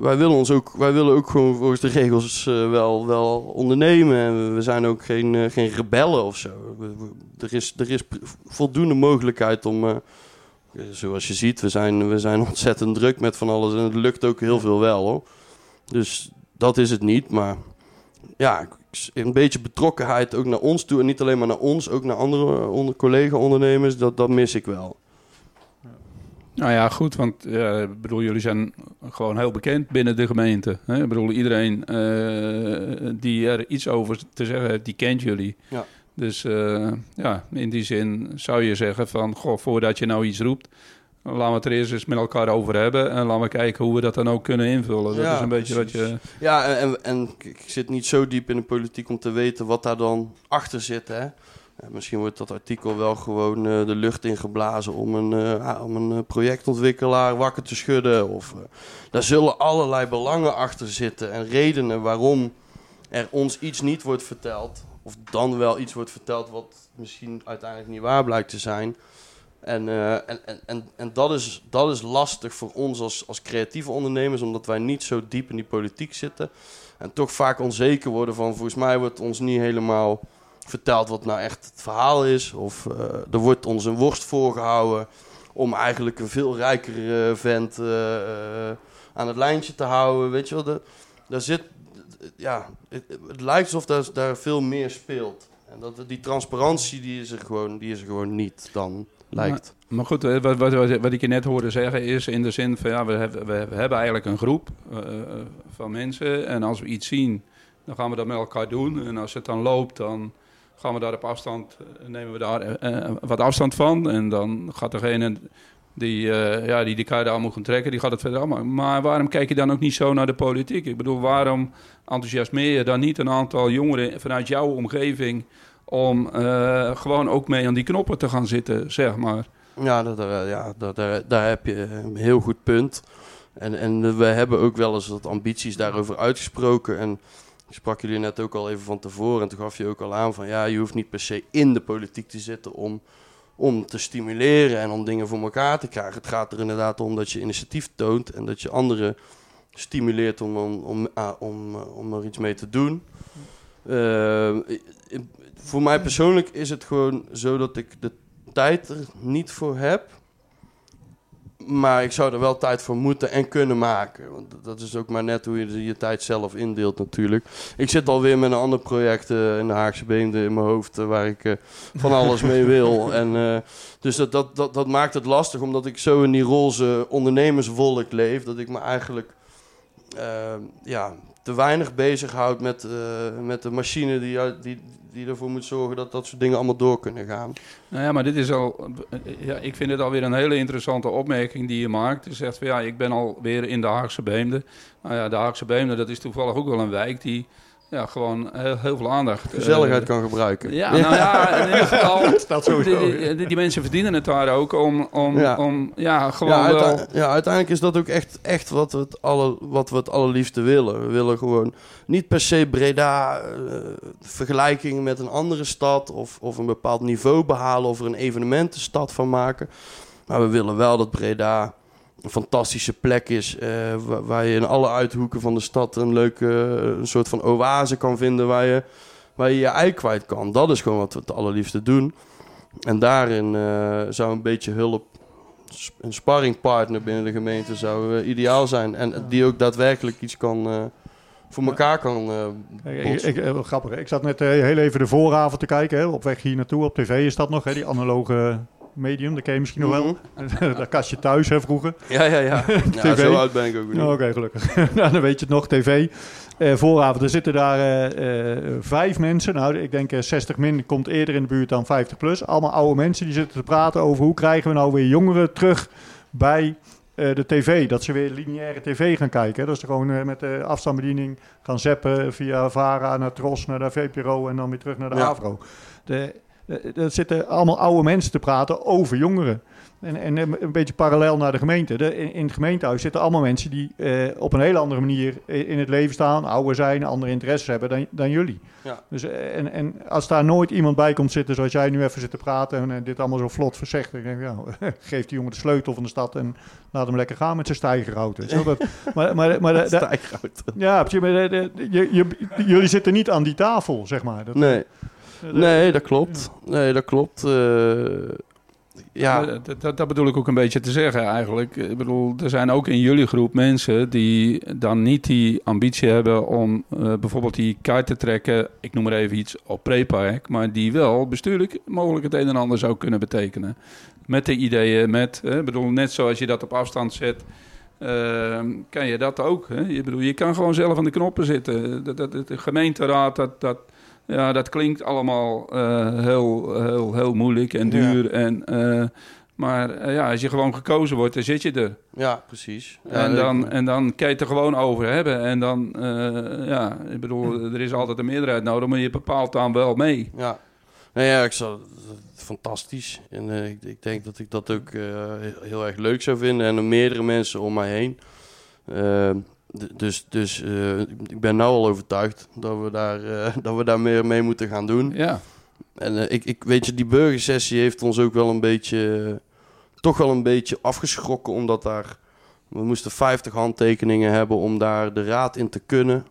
wij, willen ons ook, wij willen ook gewoon volgens de regels wel, wel ondernemen. En we zijn ook geen, geen rebellen of zo. We- we- er, is, er is voldoende mogelijkheid om. zoals je ziet, we zijn, we zijn *laughs* ontzettend druk met van alles. En het lukt ook heel veel wel hoor. Dus dat is het niet. Maar ja, een beetje betrokkenheid ook naar ons toe. En niet alleen maar naar ons, ook naar andere onder, collega-ondernemers. Dat, dat mis ik wel. Nou ja, goed, want ik bedoel, jullie zijn gewoon heel bekend binnen de gemeente. Hè? Ik bedoel, iedereen eh, die er iets over te zeggen heeft, die kent jullie. Ja. Dus eh, ja, in die zin zou je zeggen van, goh, voordat je nou iets roept, laten we het er eerst eens met elkaar over hebben en laten we kijken hoe we dat dan ook kunnen invullen. Dat Ja, is een beetje wat je... Ja, en, en, ik zit niet zo diep in de politiek om te weten wat daar dan achter zit. Hè? Misschien wordt dat artikel wel gewoon eh, de lucht ingeblazen om een, eh, ah, om een eh, projectontwikkelaar wakker te schudden. Of, daar zullen allerlei belangen achter zitten en redenen waarom er ons iets niet wordt verteld. Of dan wel iets wordt verteld wat misschien uiteindelijk niet waar blijkt te zijn. En, eh, en, en, en, en dat, is, dat is lastig voor ons als, als creatieve ondernemers, omdat wij niet zo diep in die politiek zitten. En toch vaak onzeker worden van, volgens mij wordt ons niet helemaal verteld wat nou echt het verhaal is. Of eh, er wordt ons een worst voorgehouden om eigenlijk een veel rijkere vent eh, aan het lijntje te houden. Weet je wel, daar zit, ja, het, het lijkt alsof daar, daar veel meer speelt. En dat, die transparantie die is, er gewoon, die is er gewoon niet dan, Maar goed, eh, wat, wat, wat, wat ik je net hoorde zeggen is in de zin van ja, we hebben, we, hebben eigenlijk een groep eh, eh, van mensen. En als we iets zien, dan gaan we dat met elkaar doen. En als het dan loopt, dan gaan we daar op afstand, nemen we daar wat afstand van. En dan gaat degene die, ja, die de kaart gaan trekken, die gaat het verder allemaal. Maar waarom kijk je dan ook niet zo naar de politiek? Ik bedoel, waarom enthousiasmeer je dan niet een aantal jongeren vanuit jouw omgeving om eh, gewoon ook mee aan die knoppen te gaan zitten, zeg maar? Ja, daar, daar- ja daar, daar, daar heb je een heel goed punt. En, en we hebben ook wel eens wat ambities daarover uitgesproken. En ik sprak jullie net ook al even van tevoren. En toen gaf je ook al aan van ja, je hoeft niet per se in de politiek te zitten om, om te stimuleren en om dingen voor elkaar te krijgen. Het gaat er inderdaad om dat je initiatief toont en dat je anderen stimuleert om, om, om, ah, om, eh, er iets mee te doen. Eh, i- voor mij persoonlijk is het gewoon zo dat ik de tijd er niet voor heb. Maar ik zou er wel tijd voor moeten en kunnen maken. Want dat is ook maar net hoe je je tijd zelf indeelt natuurlijk. Ik zit alweer met een ander project eh, in de Haagse Beemde in mijn hoofd... eh, waar ik eh, van alles mee *laughs* wil. En, dus dat, dat, dat, dat maakt het lastig omdat ik zo in die roze ondernemerswolk leef... dat ik me eigenlijk ja, te weinig bezighoud met, eh, met de machine die, die, die ervoor moet zorgen... dat dat soort dingen allemaal door kunnen gaan. Nou ja, maar dit is al. Ja, ik vind het alweer een hele interessante opmerking die je maakt. Je zegt van ja, ik ben alweer in de Haagse Beemde. Nou ja, de Haagse Beemde, dat is toevallig ook wel een wijk die ja, gewoon heel, heel veel aandacht. eh, Gezelligheid kan gebruiken. Ja, nou ja, *laughs* in ieder geval. Dat sowieso. Die, die, die mensen verdienen het daar ook om, om, Ja. om ja, gewoon Ja, wel... uite- ja, uiteindelijk is dat ook echt, echt wat, we het alle, wat we het allerliefste willen. We willen gewoon niet per se Breda eh, vergelijking met een andere stad of, of een bepaald niveau behalen of er een evenementenstad van maken. Maar we willen wel dat Breda een fantastische plek is eh, wa- waar je in alle uithoeken van de stad een leuke een soort van oase kan vinden waar je waar je, je ei kwijt kan. Dat is gewoon wat we het allerliefste doen. En daarin eh, zou een beetje hulp een sparringpartner binnen de gemeente zou eh, ideaal zijn. En die ook daadwerkelijk iets kan, voor elkaar kan eh Ik, ik, wel grappig. hè. Ik zat net heel even de vooravond te kijken. Hè. Op weg hier naartoe. Op tv is dat nog. Hè. Die analoge medium. Dat ken je misschien nog wel. *laughs* dat kastje thuis hè, vroeger. Ja, ja, ja. *laughs* ja TV. zo oud ben ik ook niet. Oh, Oké, gelukkig. *laughs* nou, dan weet je het nog. TV. Eh, vooravond. Er zitten daar eh, eh, vijf mensen. Nou, ik denk eh, 60 min komt eerder in de buurt dan 50 plus. Allemaal oude mensen die zitten te praten over hoe krijgen we nou weer jongeren terug bij de tv. Dat ze weer lineaire tv gaan kijken. Dat ze gewoon met de afstandsbediening gaan zappen via VARA naar TROS, naar de VPRO en dan weer terug naar de Ja. AVRO. De- er zitten allemaal oude mensen te praten over jongeren. En, en een beetje parallel naar de gemeente. De, in, in het gemeentehuis zitten allemaal mensen die eh, op een hele andere manier in het leven staan, ouder zijn, andere interesses hebben dan, dan jullie. Ja. Dus, eh, en, en als daar nooit iemand bij komt zitten zoals jij nu even zit te praten en eh, dit allemaal zo vlot verzegt, dan denk ik, ja, *laughs* geef die jongen de sleutel van de stad en laat hem lekker gaan met zijn stijgerhout. *laughs* maar ja, maar de- de- je, je, jullie zitten niet aan die tafel, zeg maar. Dat, Nee. Dat- nee, dat klopt. Nee, dat klopt. Eh, ja, Dat, dat, dat bedoel ik ook een beetje te zeggen eigenlijk. Ik bedoel, er zijn ook in jullie groep mensen die dan niet die ambitie hebben om eh, bijvoorbeeld die kaart te trekken, ik noem maar even iets, op prepark, maar die wel bestuurlijk mogelijk het een en ander zou kunnen betekenen. Met de ideeën, met, ik bedoel, net zoals je dat op afstand zet, eh, kan je dat ook. Hè? Je, bedoel, je kan gewoon zelf aan de knoppen zitten. Dat, dat, de gemeenteraad, dat, dat, ja, dat klinkt allemaal eh, heel, heel, heel moeilijk en duur. En, eh, maar eh, ja, als je gewoon gekozen wordt, dan zit je er. ja, precies. Ja, en, dan, en dan kan je het er gewoon over hebben. En dan, ja, ik bedoel, er is altijd een meerderheid nodig, maar je bepaalt dan wel mee. Ja. Nee, ja, ik zou, fantastisch. En ik, ik denk dat ik dat ook heel erg leuk zou vinden. En er meerdere mensen om mij heen. Dus dus eh, ik ben nou al overtuigd dat we daar, eh, *laughs* dat we daar meer mee moeten gaan doen. Ja, En eh, ik, ik weet je, die burgersessie heeft ons ook wel een beetje, toch wel een beetje afgeschrokken, omdat daar, we moesten 50 handtekeningen hebben om daar de raad in te kunnen.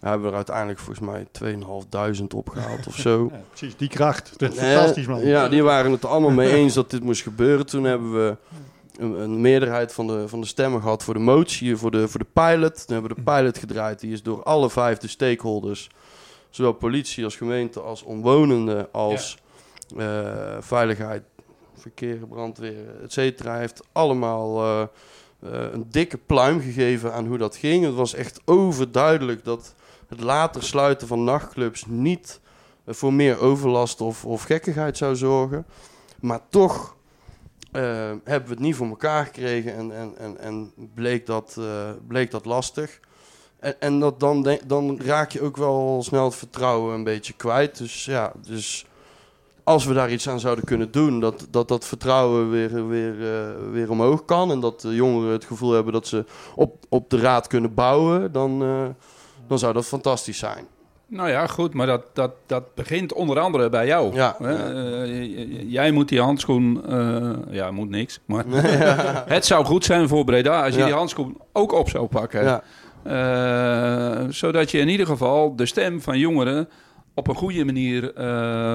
Daar hebben we er uiteindelijk volgens mij 2500 opgehaald of zo. *laughs* Ja, precies, die kracht. Dat is fantastisch, man. Ja, die waren het allemaal mee eens dat dit moest gebeuren. Toen hebben we een, een meerderheid van de, van de stemmen gehad voor de motie, voor de, voor de pilot. Toen hebben we de pilot gedraaid. Die is door alle vijf de stakeholders, zowel politie als gemeente, als omwonenden, als eh, veiligheid, verkeer, brandweer, et cetera, heeft allemaal eh, eh, een dikke pluim gegeven aan hoe dat ging. Het was echt overduidelijk dat het later sluiten van nachtclubs niet voor meer overlast of, of gekkigheid zou zorgen. Maar toch eh, hebben we het niet voor elkaar gekregen en, en, en, en bleek, dat, eh, bleek dat lastig. En, en dat dan, dan raak je ook wel snel het vertrouwen een beetje kwijt. Dus ja, dus als we daar iets aan zouden kunnen doen, dat dat, dat vertrouwen weer, weer, eh, weer omhoog kan. En dat de jongeren het gevoel hebben dat ze op, op de raad kunnen bouwen, dan, eh, dan zou dat fantastisch zijn. Nou ja, goed, maar dat, dat, dat begint onder andere bij jou. Ja, Hè? Eh, jij moet die handschoen, eh, ja, moet niks, maar *laughs* *laughs* het zou goed zijn voor Breda als je die handschoen ook op zou pakken. Ja, Eh, zodat je in ieder geval de stem van jongeren op een goede manier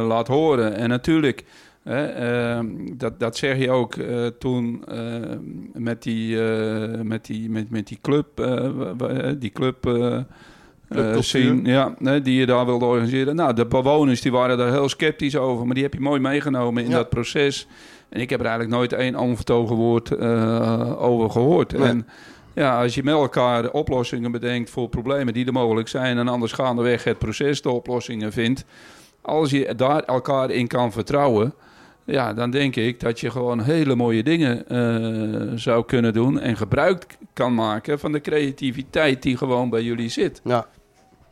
laat horen. En natuurlijk, hè, dat, dat zeg je ook toen met, die, met, die, met, met die club, die club. Eh, scene, ja, die je daar wilde organiseren. Nou, de bewoners die waren daar heel sceptisch over, maar die heb je mooi meegenomen in Ja. dat proces. En ik heb er eigenlijk nooit één onvertogen woord eh, over gehoord. Nee. En ja, als je met elkaar oplossingen bedenkt voor problemen die er mogelijk zijn... en anders gaandeweg het proces de oplossingen vindt... als je daar elkaar in kan vertrouwen... ja, dan denk ik dat je gewoon hele mooie dingen eh, zou kunnen doen... en gebruik kan maken van de creativiteit die gewoon bij jullie zit. ja.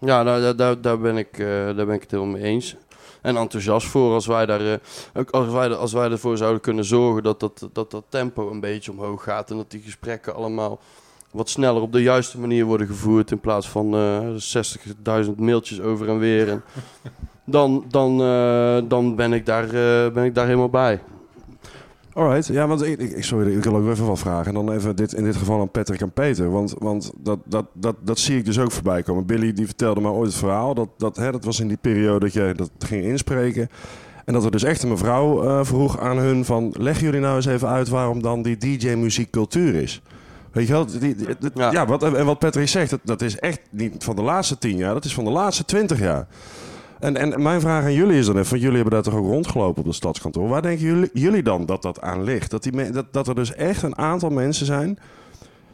Ja, daar, daar, daar, ben ik, eh, daar ben ik het helemaal mee eens. En enthousiast voor als wij, daar, eh, als, wij, als wij ervoor zouden kunnen zorgen dat dat, dat dat tempo een beetje omhoog gaat. En dat die gesprekken allemaal wat sneller op de juiste manier worden gevoerd. In plaats van eh 60.000 mailtjes over en weer. En *laughs* dan dan, eh, dan ben, ik daar, eh, ben ik daar helemaal bij. Alright, ja, want ik, ik, sorry, ik wil ook even wat vragen. En dan even dit, in dit geval aan Patrick en Peter. Want, want dat, dat, dat, dat zie ik dus ook voorbij komen. Billy die vertelde me ooit het verhaal. Dat, dat, hè, dat was in die periode dat jij dat ging inspreken. En dat er dus echt een mevrouw eh, vroeg aan hun van... Leggen jullie nou eens even uit waarom dan die DJ-muziek cultuur is? Weet je wel? Die, die- die- ja. Ja. wat, en wat Patrick zegt, dat, dat is echt niet van de laatste tien jaar. Dat is van de laatste twintig jaar. En, en mijn vraag aan jullie is dan even, jullie hebben daar toch ook rondgelopen op het stadskantoor. Waar denken jullie, jullie dan dat dat aan ligt? Dat, die, dat, dat er dus echt een aantal mensen zijn.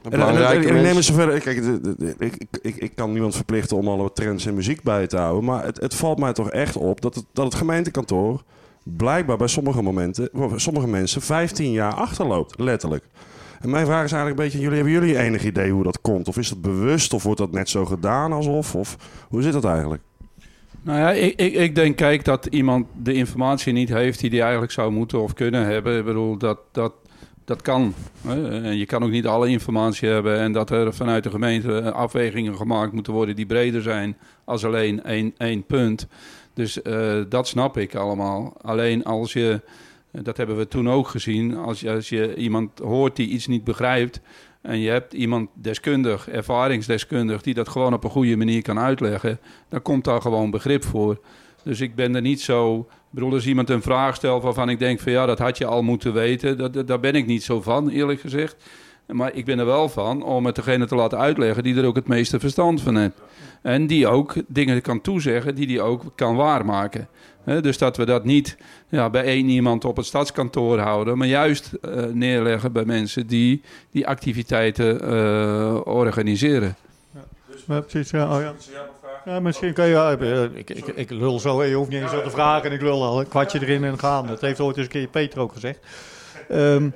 En, en, en, en neem. Kijk, de- de- de- ik, ik, ik, ik kan niemand verplichten om alle trends in muziek bij te houden. Maar het, het valt mij toch echt op dat het, dat het gemeentekantoor blijkbaar bij sommige momenten, sommige mensen 15 jaar achterloopt, letterlijk. En mijn vraag is eigenlijk een beetje: jullie hebben jullie enig idee hoe dat komt? Of is dat bewust? Of wordt dat net zo gedaan alsof? Of hoe zit dat eigenlijk? Nou ja, ik, ik, ik denk, kijk, dat iemand de informatie niet heeft die hij eigenlijk zou moeten of kunnen hebben. Ik bedoel, dat, dat, dat kan. En je kan ook niet alle informatie hebben. En dat er vanuit de gemeente afwegingen gemaakt moeten worden die breder zijn als alleen één, één punt. Dus eh, dat snap ik allemaal. Alleen als je, dat hebben we toen ook gezien, als je, als je iemand hoort die iets niet begrijpt. En je hebt iemand deskundig, ervaringsdeskundig, die dat gewoon op een goede manier kan uitleggen, dan komt daar gewoon begrip voor. Dus ik ben er niet zo. Ik bedoel, als iemand een vraag stelt waarvan ik denk van ja, dat had je al moeten weten, dat, dat- daar ben ik niet zo van, eerlijk gezegd. Maar ik ben er wel van om het degene te laten uitleggen die er ook het meeste verstand van heeft. En die ook dingen kan toezeggen die die ook kan waarmaken. Hè, dus dat we dat niet ja, bij één iemand op het stadskantoor houden, maar juist eh, neerleggen bij mensen die die activiteiten eh, organiseren. Ja, precies, ja, oh ja. Ja, misschien kan je... ja, ik, ik, ik lul zo, je hoeft niet eens zo te vragen en ik lul al een kwartje erin en gaan. Dat heeft ooit eens een keer Peter ook gezegd. Ehm,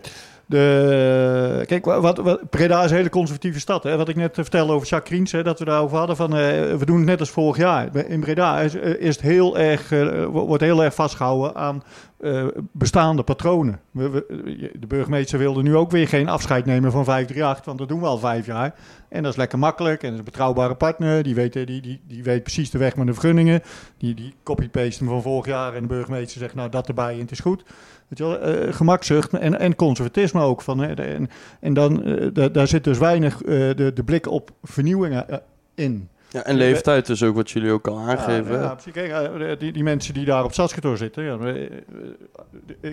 de, kijk, wa- wat, wat, Breda is een hele conservatieve stad. Hè? Wat ik net vertelde over Jacques Kriens, hè, dat we daarover hadden. Van, eh, we doen het net als vorig jaar. In Breda is, eh, is het heel erg, eh, wo- wordt heel erg vastgehouden aan eh, bestaande patronen. De burgemeester wilde nu ook weer geen afscheid nemen van 538, want dat doen we al vijf jaar. En dat is lekker makkelijk. En dat is een betrouwbare partner. Die weet, eh, die, die, die weet precies de weg met de vergunningen. Die, die copy-paste van vorig jaar. En de burgemeester zegt, nou, dat erbij en het is goed. Weet je wel, eh, gemakzucht en, en conservatisme ook. Van, hè, de- en, en dan, eh, da- daar zit dus weinig eh, de, de blik op vernieuwingen in. Ja, en leeftijd is ook wat jullie ook al aangeven. Ja, die, die mensen die daar op het stadskantoor zitten. Ja,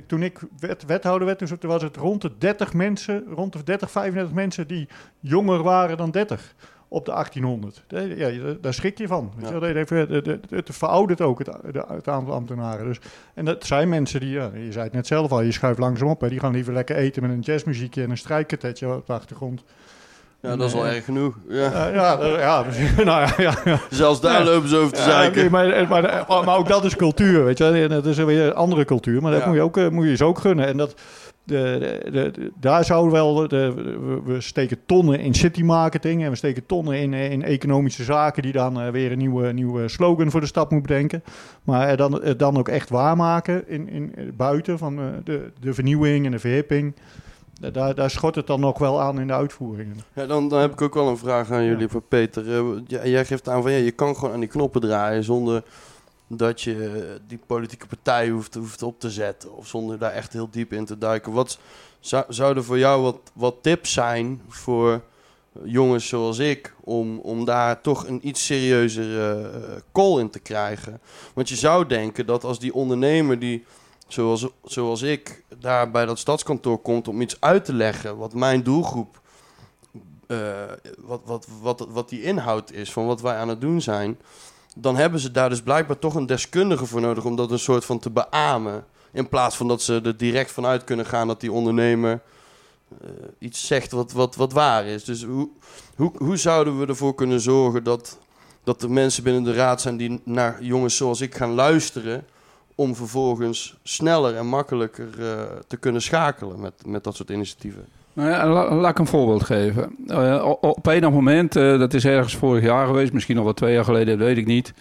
toen ik wet, wethouder werd, toen was het rond de 30 mensen, rond de 30, 35 mensen die jonger waren dan 30 op de 1800. Eh, Ja, daar schrik je van. Weet Ja. Het, veroudert ook, het, aantal ambtenaren. Dus, en dat zijn mensen die, ja, je zei het net zelf al, je schuift langzaam op. Hè, die gaan liever lekker eten met een jazzmuziekje en een strijkkartetje op de achtergrond. Ja, dat is wel erg genoeg. Ja. Eh, ja, eh, ja, *laughs* nou ja, ja. Zelfs daar lopen ze over te zeiken. maar, maar, maar, maar ook dat is cultuur, weet je. En Dat is weer een andere cultuur, maar dat moet je ook, eh, moet je ze ook gunnen. En dat, de, de, de- daar zouden wel, de, we, we steken tonnen in city marketing en we steken tonnen in, eh, in economische zaken die dan eh, weer een nieuwe, nieuwe slogan voor de stad moet bedenken. Maar eh, dan, het dan ook echt waarmaken in, in, buiten van de, de vernieuwing en de verhipping. Da- Daar, daar schort het dan nog wel aan in de uitvoeringen. Ja, dan, dan heb ik ook wel een vraag aan jullie voor Peter. Jij geeft aan van ja, je kan gewoon aan die knoppen draaien zonder dat je die politieke partij hoeft, hoeft op te zetten. Of zonder daar echt heel diep in te duiken. Wat zou, zouden voor jou wat, wat tips zijn voor jongens zoals ik om, om daar toch een iets serieuzer eh, call in te krijgen? Want je zou denken dat als die ondernemer die zoals, zoals ik daar bij dat stadskantoor komt om iets uit te leggen wat mijn doelgroep eh, wat, wat, wat, wat die inhoud is van wat wij aan het doen zijn, dan hebben ze daar dus blijkbaar toch een deskundige voor nodig om dat een soort van te beamen. In plaats van dat ze er direct vanuit kunnen gaan dat die ondernemer eh, iets zegt wat, wat, wat waar is. Dus hoe, hoe, hoe zouden we ervoor kunnen zorgen dat, dat er mensen binnen de raad zijn die naar jongens zoals ik gaan luisteren, om vervolgens sneller en makkelijker eh, te kunnen schakelen met, met dat soort initiatieven? Nou laat ik een voorbeeld geven. Eh, op enig moment, eh, dat is ergens vorig jaar geweest, misschien al wat twee jaar geleden, dat weet ik niet.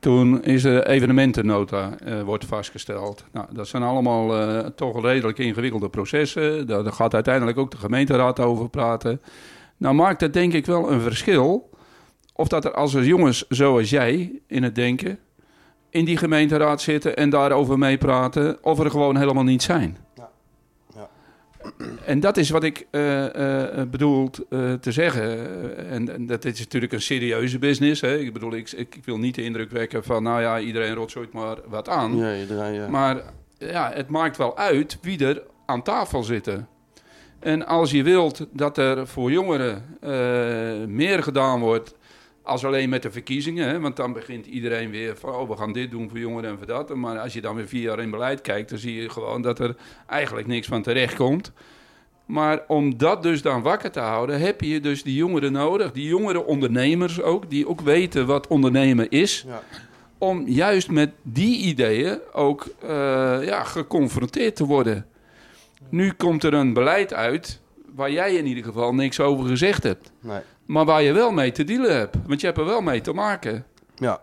Toen is de evenementennota eh, wordt vastgesteld. Nou, dat zijn allemaal toch redelijk ingewikkelde processen. Daar, daar gaat uiteindelijk ook de gemeenteraad over praten. Nou maakt het denk ik wel een verschil of dat er als er jongens zoals jij in het denken in die gemeenteraad zitten en daarover meepraten, of er gewoon helemaal niet zijn. En dat is wat ik eh, bedoel te zeggen. En, en dat is natuurlijk een serieuze business. Hè? Ik bedoel, ik, ik, wil niet de indruk wekken van, nou ja, iedereen rotzooit maar wat aan. Ja, iedereen, ja. Maar ja, het maakt wel uit wie er aan tafel zitten. En als je wilt dat er voor jongeren meer gedaan wordt als alleen met de verkiezingen, hè, want dan begint iedereen weer van, oh, we gaan dit doen voor jongeren en voor dat. Maar als je dan weer vier jaar in beleid kijkt, dan zie je gewoon dat er eigenlijk niks van terecht komt. Maar om dat dus dan wakker te houden, heb je dus die jongeren nodig, die jongere ondernemers ook, die ook weten wat ondernemen is Ja. om juist met die ideeën ook eh, ja, geconfronteerd te worden. Nu komt er een beleid uit waar jij in ieder geval niks over gezegd hebt. Nee. Maar waar je wel mee te dealen hebt. Want je hebt er wel mee te maken. Ja.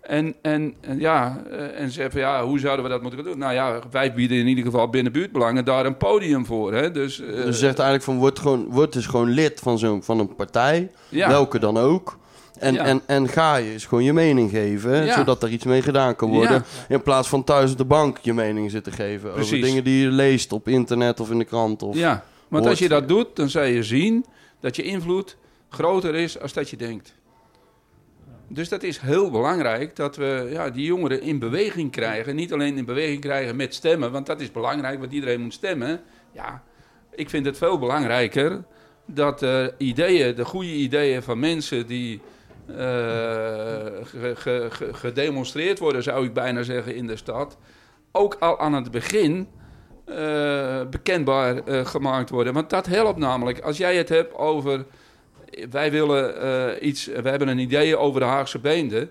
En, en, en ja, eh, en zeggen van ja, hoe zouden we dat moeten doen? Nou ja, wij bieden in ieder geval binnen buurtbelangen daar een podium voor. Hè? Dus, eh, Dus je zegt eigenlijk van, word, gewoon, word dus gewoon lid van, zo'n van een partij, ja, welke dan ook. En, Ja. en, en ga je eens gewoon je mening geven, Ja. zodat er iets mee gedaan kan worden. In plaats van thuis op de bank je mening zitten geven over dingen die je leest op internet of in de krant. Of... ja, want hoort. als je dat doet, dan zal je zien dat je invloed groter is als dat je denkt. Dus dat is heel belangrijk dat we ja, die jongeren in beweging krijgen. Niet alleen in beweging krijgen met stemmen, want dat is belangrijk, want iedereen moet stemmen. Ja, ik vind het veel belangrijker dat de ideeën, de goede ideeën van mensen die eh, ge- ge- ge- gedemonstreerd worden, zou ik bijna zeggen, in de stad, ook al aan het begin eh, bekendbaar eh, gemaakt worden. Want dat helpt namelijk. Als jij het hebt over. Wij willen eh, iets. We hebben een idee over de Haagse beenden.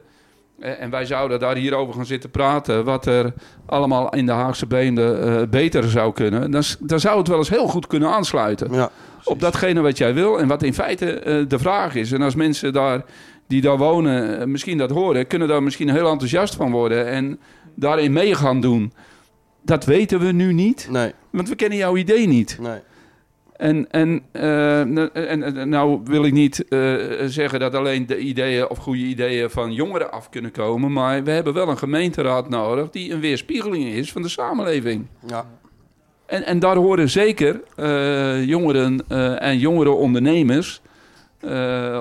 Eh, en wij zouden daar hierover gaan zitten praten. Wat er allemaal in de Haagse beenden eh, beter zou kunnen. Dan, zou het wel eens heel goed kunnen aansluiten Ja, op datgene wat jij wil en wat in feite de vraag is. En als mensen daar, die daar wonen misschien dat horen, kunnen daar misschien heel enthousiast van worden en daarin mee gaan doen. Dat weten we nu niet, nee, want we kennen jouw idee niet. nee. En, en, eh, n- en, en nou wil ik niet eh, zeggen dat alleen de ideeën of goede ideeën van jongeren af kunnen komen, maar we hebben wel een gemeenteraad nodig die een weerspiegeling is van de samenleving. Ja, En, en daar horen zeker eh, jongeren en jongere ondernemers,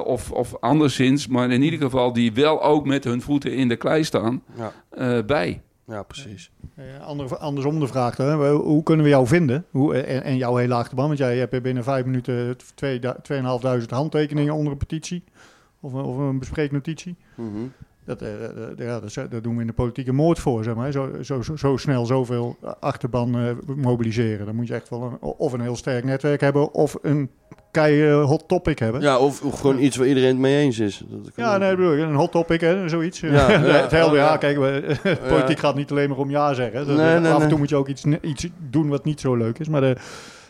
of, of anderszins, maar in ieder geval die wel ook met hun voeten in de klei staan, ja, bij. Ja, precies. Eh, ander, andersom de vraag, hè. Hoe kunnen we jou vinden? Hoe, en, en jouw hele achterban, want jij hebt binnen vijf minuten twee da- 2.500 handtekeningen onder een petitie of, een- of een bespreeknotitie. Mhm. Dat, eh, eh, ja, dat, doen we in de politieke moord voor, zeg maar. Zo, zo, zo, snel zoveel achterban eh, mobiliseren. Dan moet je echt wel een, of een heel sterk netwerk hebben of een kei hot topic hebben. Ja, of, of gewoon iets waar iedereen het mee eens is. Dat Ja, ook. nee, bedoel ik. Een hot topic, hè, zoiets. Ja, *laughs* ja, het hele, ja, ja. kijk, we, *laughs* politiek gaat niet alleen maar om ja zeggen. Nee, nee, af en toe nee. moet je ook iets, iets doen wat niet zo leuk is. Maar de,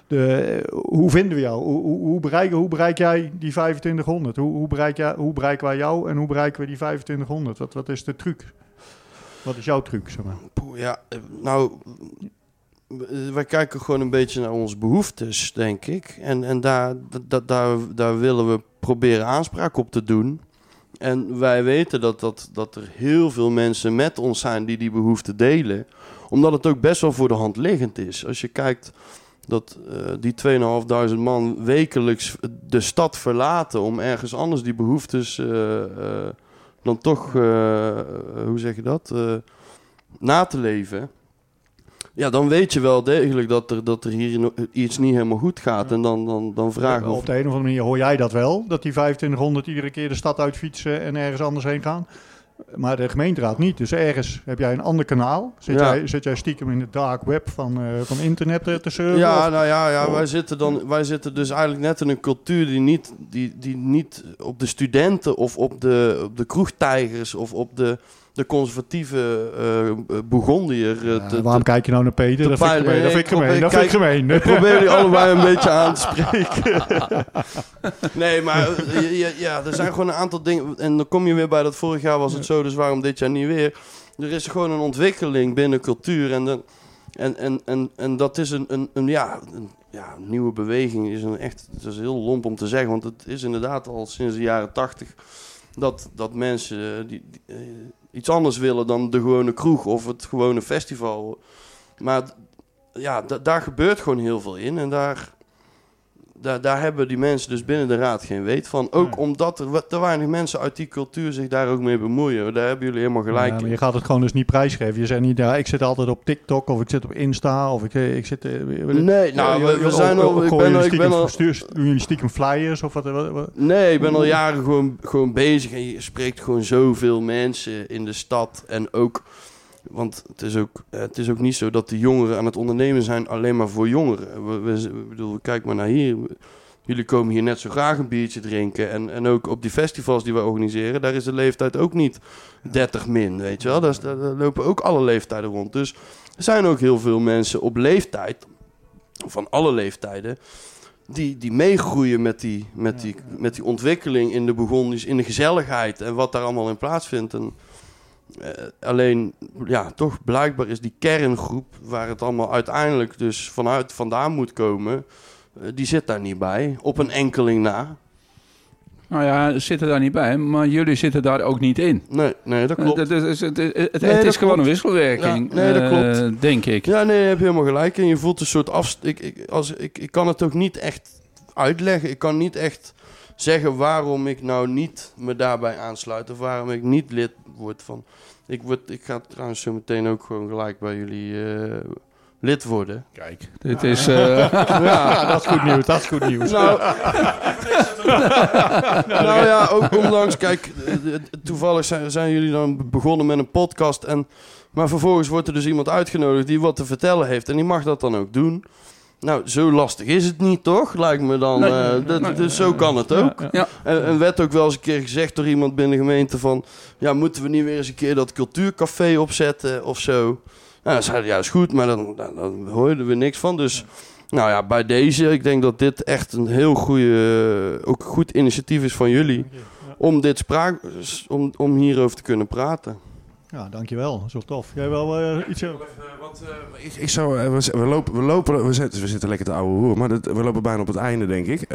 de, hoe vinden we jou? Hoe, hoe, hoe, bereik, hoe bereik jij die 2500? Hoe, hoe, bereik jij, hoe bereiken wij jou en hoe bereiken we die 2500? Wat, wat is de truc? Wat is jouw truc, zeg maar? Ja, eh, nou, wij kijken gewoon een beetje naar onze behoeftes, denk ik. En, en daar, da- daar, daar willen we proberen aanspraak op te doen. En wij weten dat, dat, dat er heel veel mensen met ons zijn die die behoeften delen. Omdat het ook best wel voor de hand liggend is. Als je kijkt dat eh, die 2500 man wekelijks de stad verlaten om ergens anders die behoeftes eh, eh, dan toch, eh, hoe zeg je dat, Eh, na te leven. Ja, dan weet je wel degelijk dat er, dat er hier iets niet helemaal goed gaat. En dan, dan, dan vragen we Op of... de een of andere manier hoor jij dat wel, dat die 2500 iedere keer de stad uitfietsen en ergens anders heen gaan. Maar de gemeenteraad niet. Dus ergens heb jij een ander kanaal. Zit, Ja. jij, zit jij stiekem in het dark web van, eh, van internet eh, te surfen? Ja, Of- nou ja, ja Oh. wij, zitten dan, wij zitten dus eigenlijk net in een cultuur die niet, die, die niet op de studenten of op de, op de kroegtijgers of op de, de conservatieve eh Bourgondiër eh, Ja, te, waarom te- kijk je nou naar Peter? te Dat vind ik gemeen. Dat vind ik gemeen. Dat vind ik gemeen. Ik probeer jullie allebei een beetje aan te spreken. *laughs* nee, maar eh, ja, ja, er zijn gewoon een aantal dingen. En dan kom je weer bij dat vorig jaar was het zo, dus waarom dit jaar niet weer? Er is gewoon een ontwikkeling binnen cultuur. En, de, en, en, en, en dat is een, een, een, ja, een ja, nieuwe beweging. Is een echt, het is heel lomp om te zeggen, want het is inderdaad al sinds de jaren tachtig dat, dat mensen eh, die, die, eh, iets anders willen dan de gewone kroeg of het gewone festival. Maar ja, da- daar gebeurt gewoon heel veel in. En daar, daar, daar hebben die mensen dus binnen de raad geen weet van. Ook Nee. omdat er te weinig mensen uit die cultuur zich daar ook mee bemoeien. Daar hebben jullie helemaal gelijk Ja, in. je gaat het gewoon dus niet prijsgeven. Je zegt niet, ja, ik zit altijd op TikTok of ik zit op Insta of ik, eh, ik zit... eh, Nee, nou, we, we zijn al... Ik ben, al- ik ben al jullie stiekem flyers of wat? wat, wat? Nee, ik ben al jaren gewoon, gewoon bezig en je spreekt gewoon zoveel mensen in de stad. En ook, want het is ook, eh, het is ook niet zo dat de jongeren aan het ondernemen zijn alleen maar voor jongeren. We, we, ik bedoel, kijk maar naar hier. Jullie komen hier net zo graag een biertje drinken. En, en ook op die festivals die we organiseren, daar is de leeftijd ook niet 30 min, weet je wel. Daar, lopen ook alle leeftijden rond. Dus er zijn ook heel veel mensen op leeftijd, van alle leeftijden, die, die meegroeien met die, met, die, met die ontwikkeling in de Bourgondisch, in de gezelligheid en wat daar allemaal in plaatsvindt. En, alleen, ja, toch blijkbaar is die kerngroep waar het allemaal uiteindelijk dus vanuit vandaan moet komen, eh, die zit daar niet bij, op een enkeling na. Nou ja, zitten daar niet bij, maar jullie zitten daar ook niet in. Nee, nee, dat klopt. Het, het, is- het, het, het Nee, is dat gewoon klopt. een wisselwerking, Ja, nee, dat eh, klopt. denk ik. Ja, nee, je hebt helemaal gelijk. En je voelt een soort afst... Ik, ik, als, ik, ik kan het ook niet echt uitleggen. Ik kan niet echt zeggen waarom ik nou niet me daarbij aansluit. Of waarom ik niet lid word van... Ik, word, ik ga trouwens zo meteen ook gewoon gelijk bij jullie eh, lid worden. Kijk, dit is... eh, *laughs* *laughs* Ja, dat is goed nieuws. Dat is goed nieuws. Nou, *laughs* nou ja, ook ondanks, kijk, eh, toevallig zijn, zijn jullie dan begonnen met een podcast. En, maar vervolgens wordt er dus iemand uitgenodigd die wat te vertellen heeft. En die mag dat dan ook doen. Nou, zo lastig is het niet, toch? Lijkt me dan. Nee. eh, dat- Nee. Dus zo kan het ook. Ja, ja. En, en werd ook wel eens een keer gezegd door iemand binnen de gemeente van... Ja, moeten we niet weer eens een keer dat cultuurcafé opzetten of zo? Nou, zeiden ja, is goed, maar dan, dan, dan hoorden we niks van. Dus nou ja, bij deze, ik denk dat dit echt een heel goede, ook goed initiatief is van jullie. Om, dit spraak, om, om hierover te kunnen praten. Ja, dankjewel. Wel tof. Jij wel eh, iets... eh, Want, eh, ik, zou, we, lopen, we, lopen we, zitten, we zitten lekker te ouwe hoeren, maar we lopen bijna op het einde, denk ik.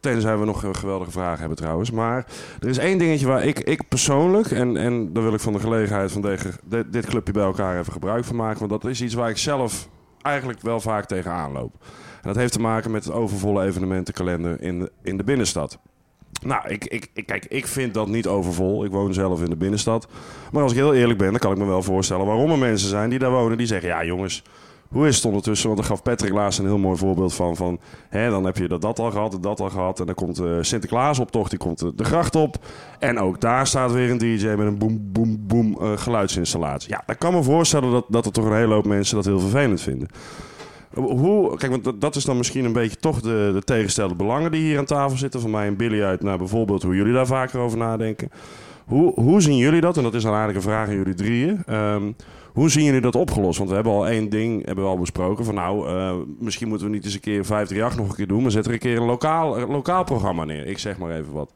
Tenzij we nog geweldige vragen hebben trouwens. Maar er is één dingetje waar ik, ik persoonlijk, en, en daar wil ik van de gelegenheid van deze, dit clubje bij elkaar even gebruik van maken. Want dat is iets waar ik zelf eigenlijk wel vaak tegenaan loop. En dat heeft te maken met het overvolle evenementenkalender in de, in de binnenstad. Nou, ik, ik, ik, kijk, ik vind dat niet overvol. Ik woon zelf in de binnenstad. Maar als ik heel eerlijk ben, dan kan ik me wel voorstellen waarom er mensen zijn die daar wonen. Die zeggen, ja jongens, hoe is het ondertussen? Want daar gaf Patrick laatst een heel mooi voorbeeld van. van hè, dan heb je dat, dat al gehad en dat al gehad. En dan komt uh, Sinterklaas optocht, die komt de, de gracht op. En ook daar staat weer een DJ met een boem, boem, boem uh, geluidsinstallatie. Ja, dan kan me voorstellen dat, dat er toch een hele hoop mensen dat heel vervelend vinden. Hoe, kijk, want dat- is dan misschien een beetje toch de, de tegenstelde belangen die hier aan tafel zitten. Van mij en Billy uit naar bijvoorbeeld hoe jullie daar vaker over nadenken. Hoe, hoe zien jullie dat? En dat is een vraag aan jullie drieën. Um, hoe zien jullie dat opgelost? Want we hebben al één ding hebben we al besproken. Van nou, uh, misschien moeten we niet eens een keer 538 nog een keer doen. Maar zet er een keer een lokaal, een lokaal programma neer. Ik zeg maar even wat.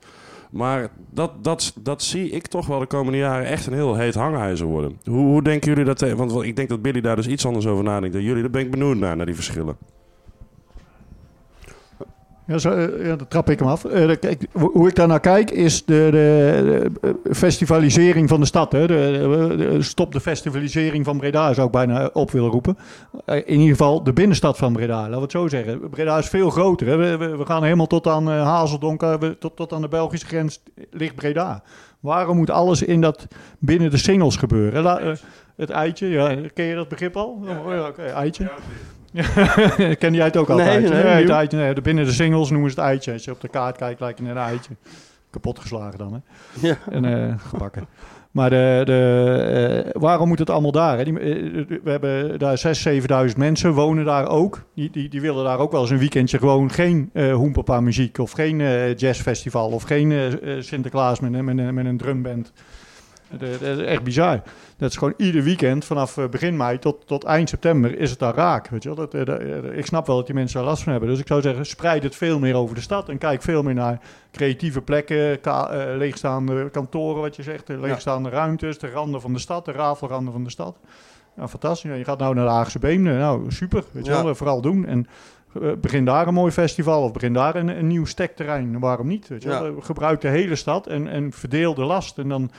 Maar dat, dat, dat zie ik toch wel de komende jaren echt een heel heet hangijzer worden. Hoe, hoe denken jullie dat? Want, ik denk dat Billy daar dus iets anders over nadenkt dan jullie. Daar ben ik benieuwd naar, naar die verschillen. Ja, zo, uh, ja, dan trap ik hem af. De, kijk, hoe ik daar naar kijk is de, de, de festivalisering van de stad. Hè. De, stop de festivalisering van Breda zou ik bijna op willen roepen. In ieder geval de binnenstad van Breda, laten we het zo zeggen. Breda is veel groter. Hè. We, we, gaan helemaal tot aan uh, tot, tot aan de Belgische grens ligt Breda. Waarom moet alles in dat binnen de singles gebeuren? Het eitje, ja, ken je dat begrip al? Ja, oh, ja okay, eitje. *laughs* Ken jij het ook altijd? Nee, nee, nee, het eitje, nee, binnen de singles noemen ze het eitje. Als je op de kaart kijkt, lijkt het een eitje. Kapot geslagen dan, hè? Ja. En uh, gebakken. Maar de, de, uh, waarom moet het allemaal daar? Hè? Die, uh, we hebben daar 6.000, 7.000 mensen wonen daar ook. Die, die, die willen daar ook wel eens een weekendje gewoon geen uh, hoempapa muziek... of geen jazzfestival of geen Sinterklaas met, met, met een drumband. Dat, dat is echt bizar. Dat is gewoon ieder weekend vanaf eh, begin mei tot, tot eind september is het daar raak. Weet je wel? Dat, eh, dat- eh, ik snap wel dat die mensen daar last van hebben. Dus ik zou zeggen, spreid het veel meer over de stad. En kijk veel meer naar creatieve plekken, ka- eh, leegstaande kantoren, wat je zegt. eh, leegstaande ruimtes, de randen van de stad, de rafelranden van de stad. Nou, fantastisch. Je gaat nou naar de Haagse Beemde. Nou, super. Weet je Ja. wel, eh, vooral doen. En eh, begin daar een mooi festival of begin daar een, een nieuw stekterrein. Waarom niet? Weet je wel? Ja. Eh, Gebruik de hele stad en, en verdeel de last. En dan,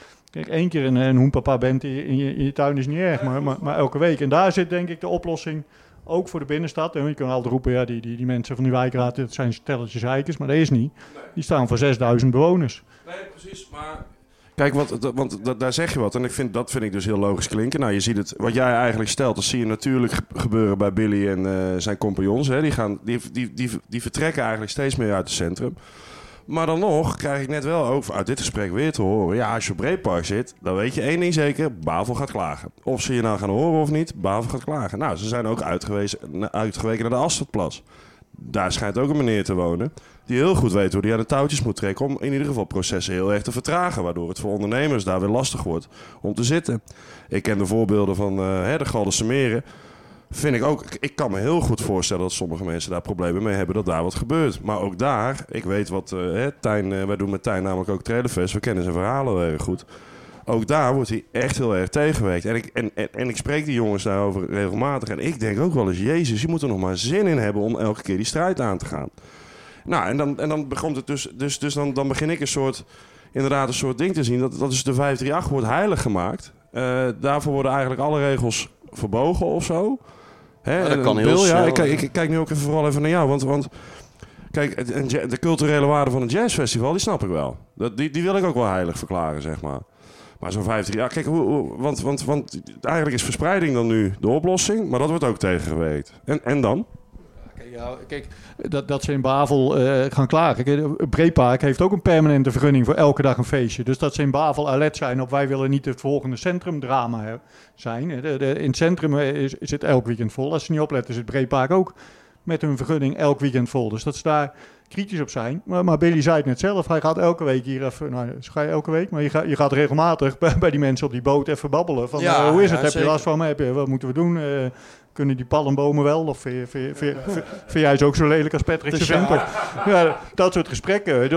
kijk, één keer een, een hoenpapa bent in je, in, je, in je tuin is niet erg, maar, maar, elke week. En daar zit denk ik de oplossing, ook voor de binnenstad. En je kan altijd roepen, ja, die, die, die mensen van die wijkraad, dat zijn stelletjes eikers, maar dat is niet. Die staan voor 6000 bewoners. Nee, precies. Maar Kijk, want dat- daar zeg je wat. En ik vind, dat vind ik dus heel logisch klinken. Nou, je ziet het, wat jij eigenlijk stelt, dat zie je natuurlijk ge- gebeuren bij Billy en eh, zijn compagnons. Hè. Die, gaan, die, die, die, die vertrekken eigenlijk steeds meer uit het centrum. Maar dan nog krijg ik net wel ook uit dit gesprek weer te horen. Ja, als je op Breedpark zit, dan weet je één ding zeker. Bavel gaat klagen. Of ze je nou gaan horen of niet, Bavel gaat klagen. Nou, ze zijn ook uitgewezen, uitgeweken naar de Astridplas. Daar schijnt ook een meneer te wonen. Die heel goed weet hoe hij aan de touwtjes moet trekken. Om in ieder geval processen heel erg te vertragen. Waardoor het voor ondernemers daar weer lastig wordt om te zitten. Ik ken de voorbeelden van eh, de Galderse Meren. Vind ik ook. Ik kan me heel goed voorstellen dat sommige mensen daar problemen mee hebben dat daar wat gebeurt. Maar ook daar, ik weet wat eh, hè, Tijn, eh, wij doen met Tijn namelijk ook Trailerfest. We kennen zijn verhalen heel erg goed. Ook daar wordt hij echt heel erg tegengewerkt. En ik, en, en, en ik spreek die jongens daarover regelmatig. En ik denk ook wel eens, Jezus, je moet er nog maar zin in hebben om elke keer die strijd aan te gaan. Nou, en dan, en dan begon het dus, dus, dus dan, dan begin ik een soort, inderdaad een soort ding te zien. Dat, dat is de 538 wordt heilig gemaakt. Eh, daarvoor worden eigenlijk alle regels verbogen of zo. Hè? Ja, dat kan heel ja, ik, kijk- ik, ik kijk nu ook even vooral even naar jou. Want, want kijk, de culturele waarde van een jazzfestival, die snap ik wel. Dat, die, die wil ik ook wel heilig verklaren, zeg maar. Maar zo'n 538, kijk, hoe, hoe- want, want, want eigenlijk is verspreiding dan nu de oplossing. Maar dat wordt ook tegengewerkt. En, en dan? Kijk, ja, kijk dat, dat ze in Bavel eh, gaan klagen. Kijk, Breepark heeft ook een permanente vergunning voor elke dag een feestje. Dus dat ze in Bavel alert zijn op wij willen niet het volgende centrumdrama zijn. De, de, in het centrum eh, is, is het elk weekend vol. Als ze niet opletten is het Breepark ook met hun vergunning elk weekend vol. Dus dat ze daar kritisch op zijn. Maar, maar Billy zei het net zelf. Hij gaat elke week hier even... Nou, ga je elke week? Maar je, gaat je gaat regelmatig *laughs* bij, bij die mensen op die boot even babbelen. Van Ja, eh, hoe is ja, het? Heb je last van me? Heb je, wat moeten we doen? Eh, kunnen die palmbomen wel? Of vind, je- vind, je- vind, vind jij ze ook zo lelijk als Patrick de? Of- Ja, dat soort gesprekken.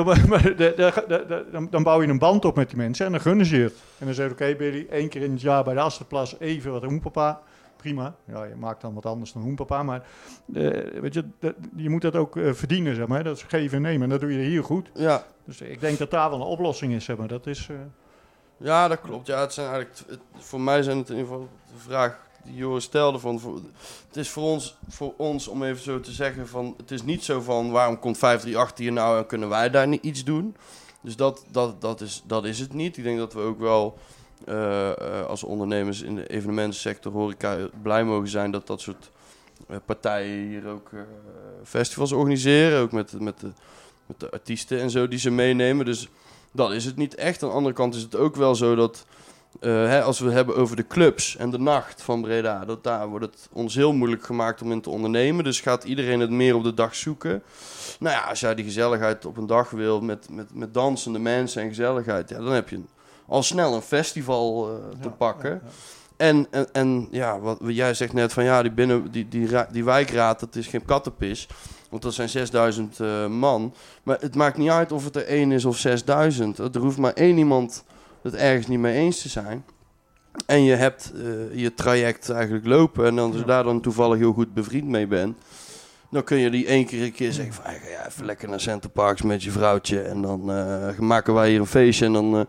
dan, dan bouw je een band op met die mensen en dan gunnen ze je het. En dan zeg je, oké Billy, één keer in het jaar bij de Asterplas even wat hoenpapa. Prima. Ja, je maakt dan wat anders dan hoenpapa. Maar eh, weet je, dat- je moet dat ook eh, verdienen, zeg maar. Dat is geven en nemen. En dat doe je hier goed. Ja, Dus ik denk dat daar wel een oplossing is, zeg maar. Dat is... eh, ja, dat klopt. Ja, het zijn eigenlijk, het- voor mij zijn het in ieder geval de vraag die Joris stelde. Van, voor- het is voor ons, voor ons, om even zo te zeggen, van, het is niet zo van waarom komt 538 hier nou en kunnen wij daar niet iets doen. Dus dat, dat, dat, is, dat is het niet. Ik denk dat we ook wel eh, eh, als ondernemers in de evenementensector, horeca, blij mogen zijn dat dat soort eh, partijen hier ook festivals organiseren. Ook met, met, de, met de artiesten en zo die ze meenemen. Dus dat is het niet echt. Aan de andere kant is het ook wel zo dat eh, hè, als we het hebben over de clubs en de nacht van Breda, dat daar wordt het ons heel moeilijk gemaakt om in te ondernemen. Dus gaat iedereen het meer op de dag zoeken. Nou ja, als jij die gezelligheid op een dag wil met, met, met dansende mensen en gezelligheid, ja, dan heb je een- al snel een festival eh, te ja, pakken. ja, ja. En, en, en ja, wat jij zegt net van ja, die, binnen, die, die, die wijkraad, dat is geen kattenpis. Want dat zijn 6000 eh, man. Maar het maakt niet uit of het er één is of 6000. Er hoeft maar één iemand het ergens niet mee eens te zijn. En je hebt eh, je traject eigenlijk lopen. En als je daar dan toevallig heel goed bevriend mee bent. Dan kun je die één keer een keer zeggen van... "Hey, ga jij even lekker naar Center Parks met je vrouwtje. En dan eh, maken wij hier een feestje. En dan, eh,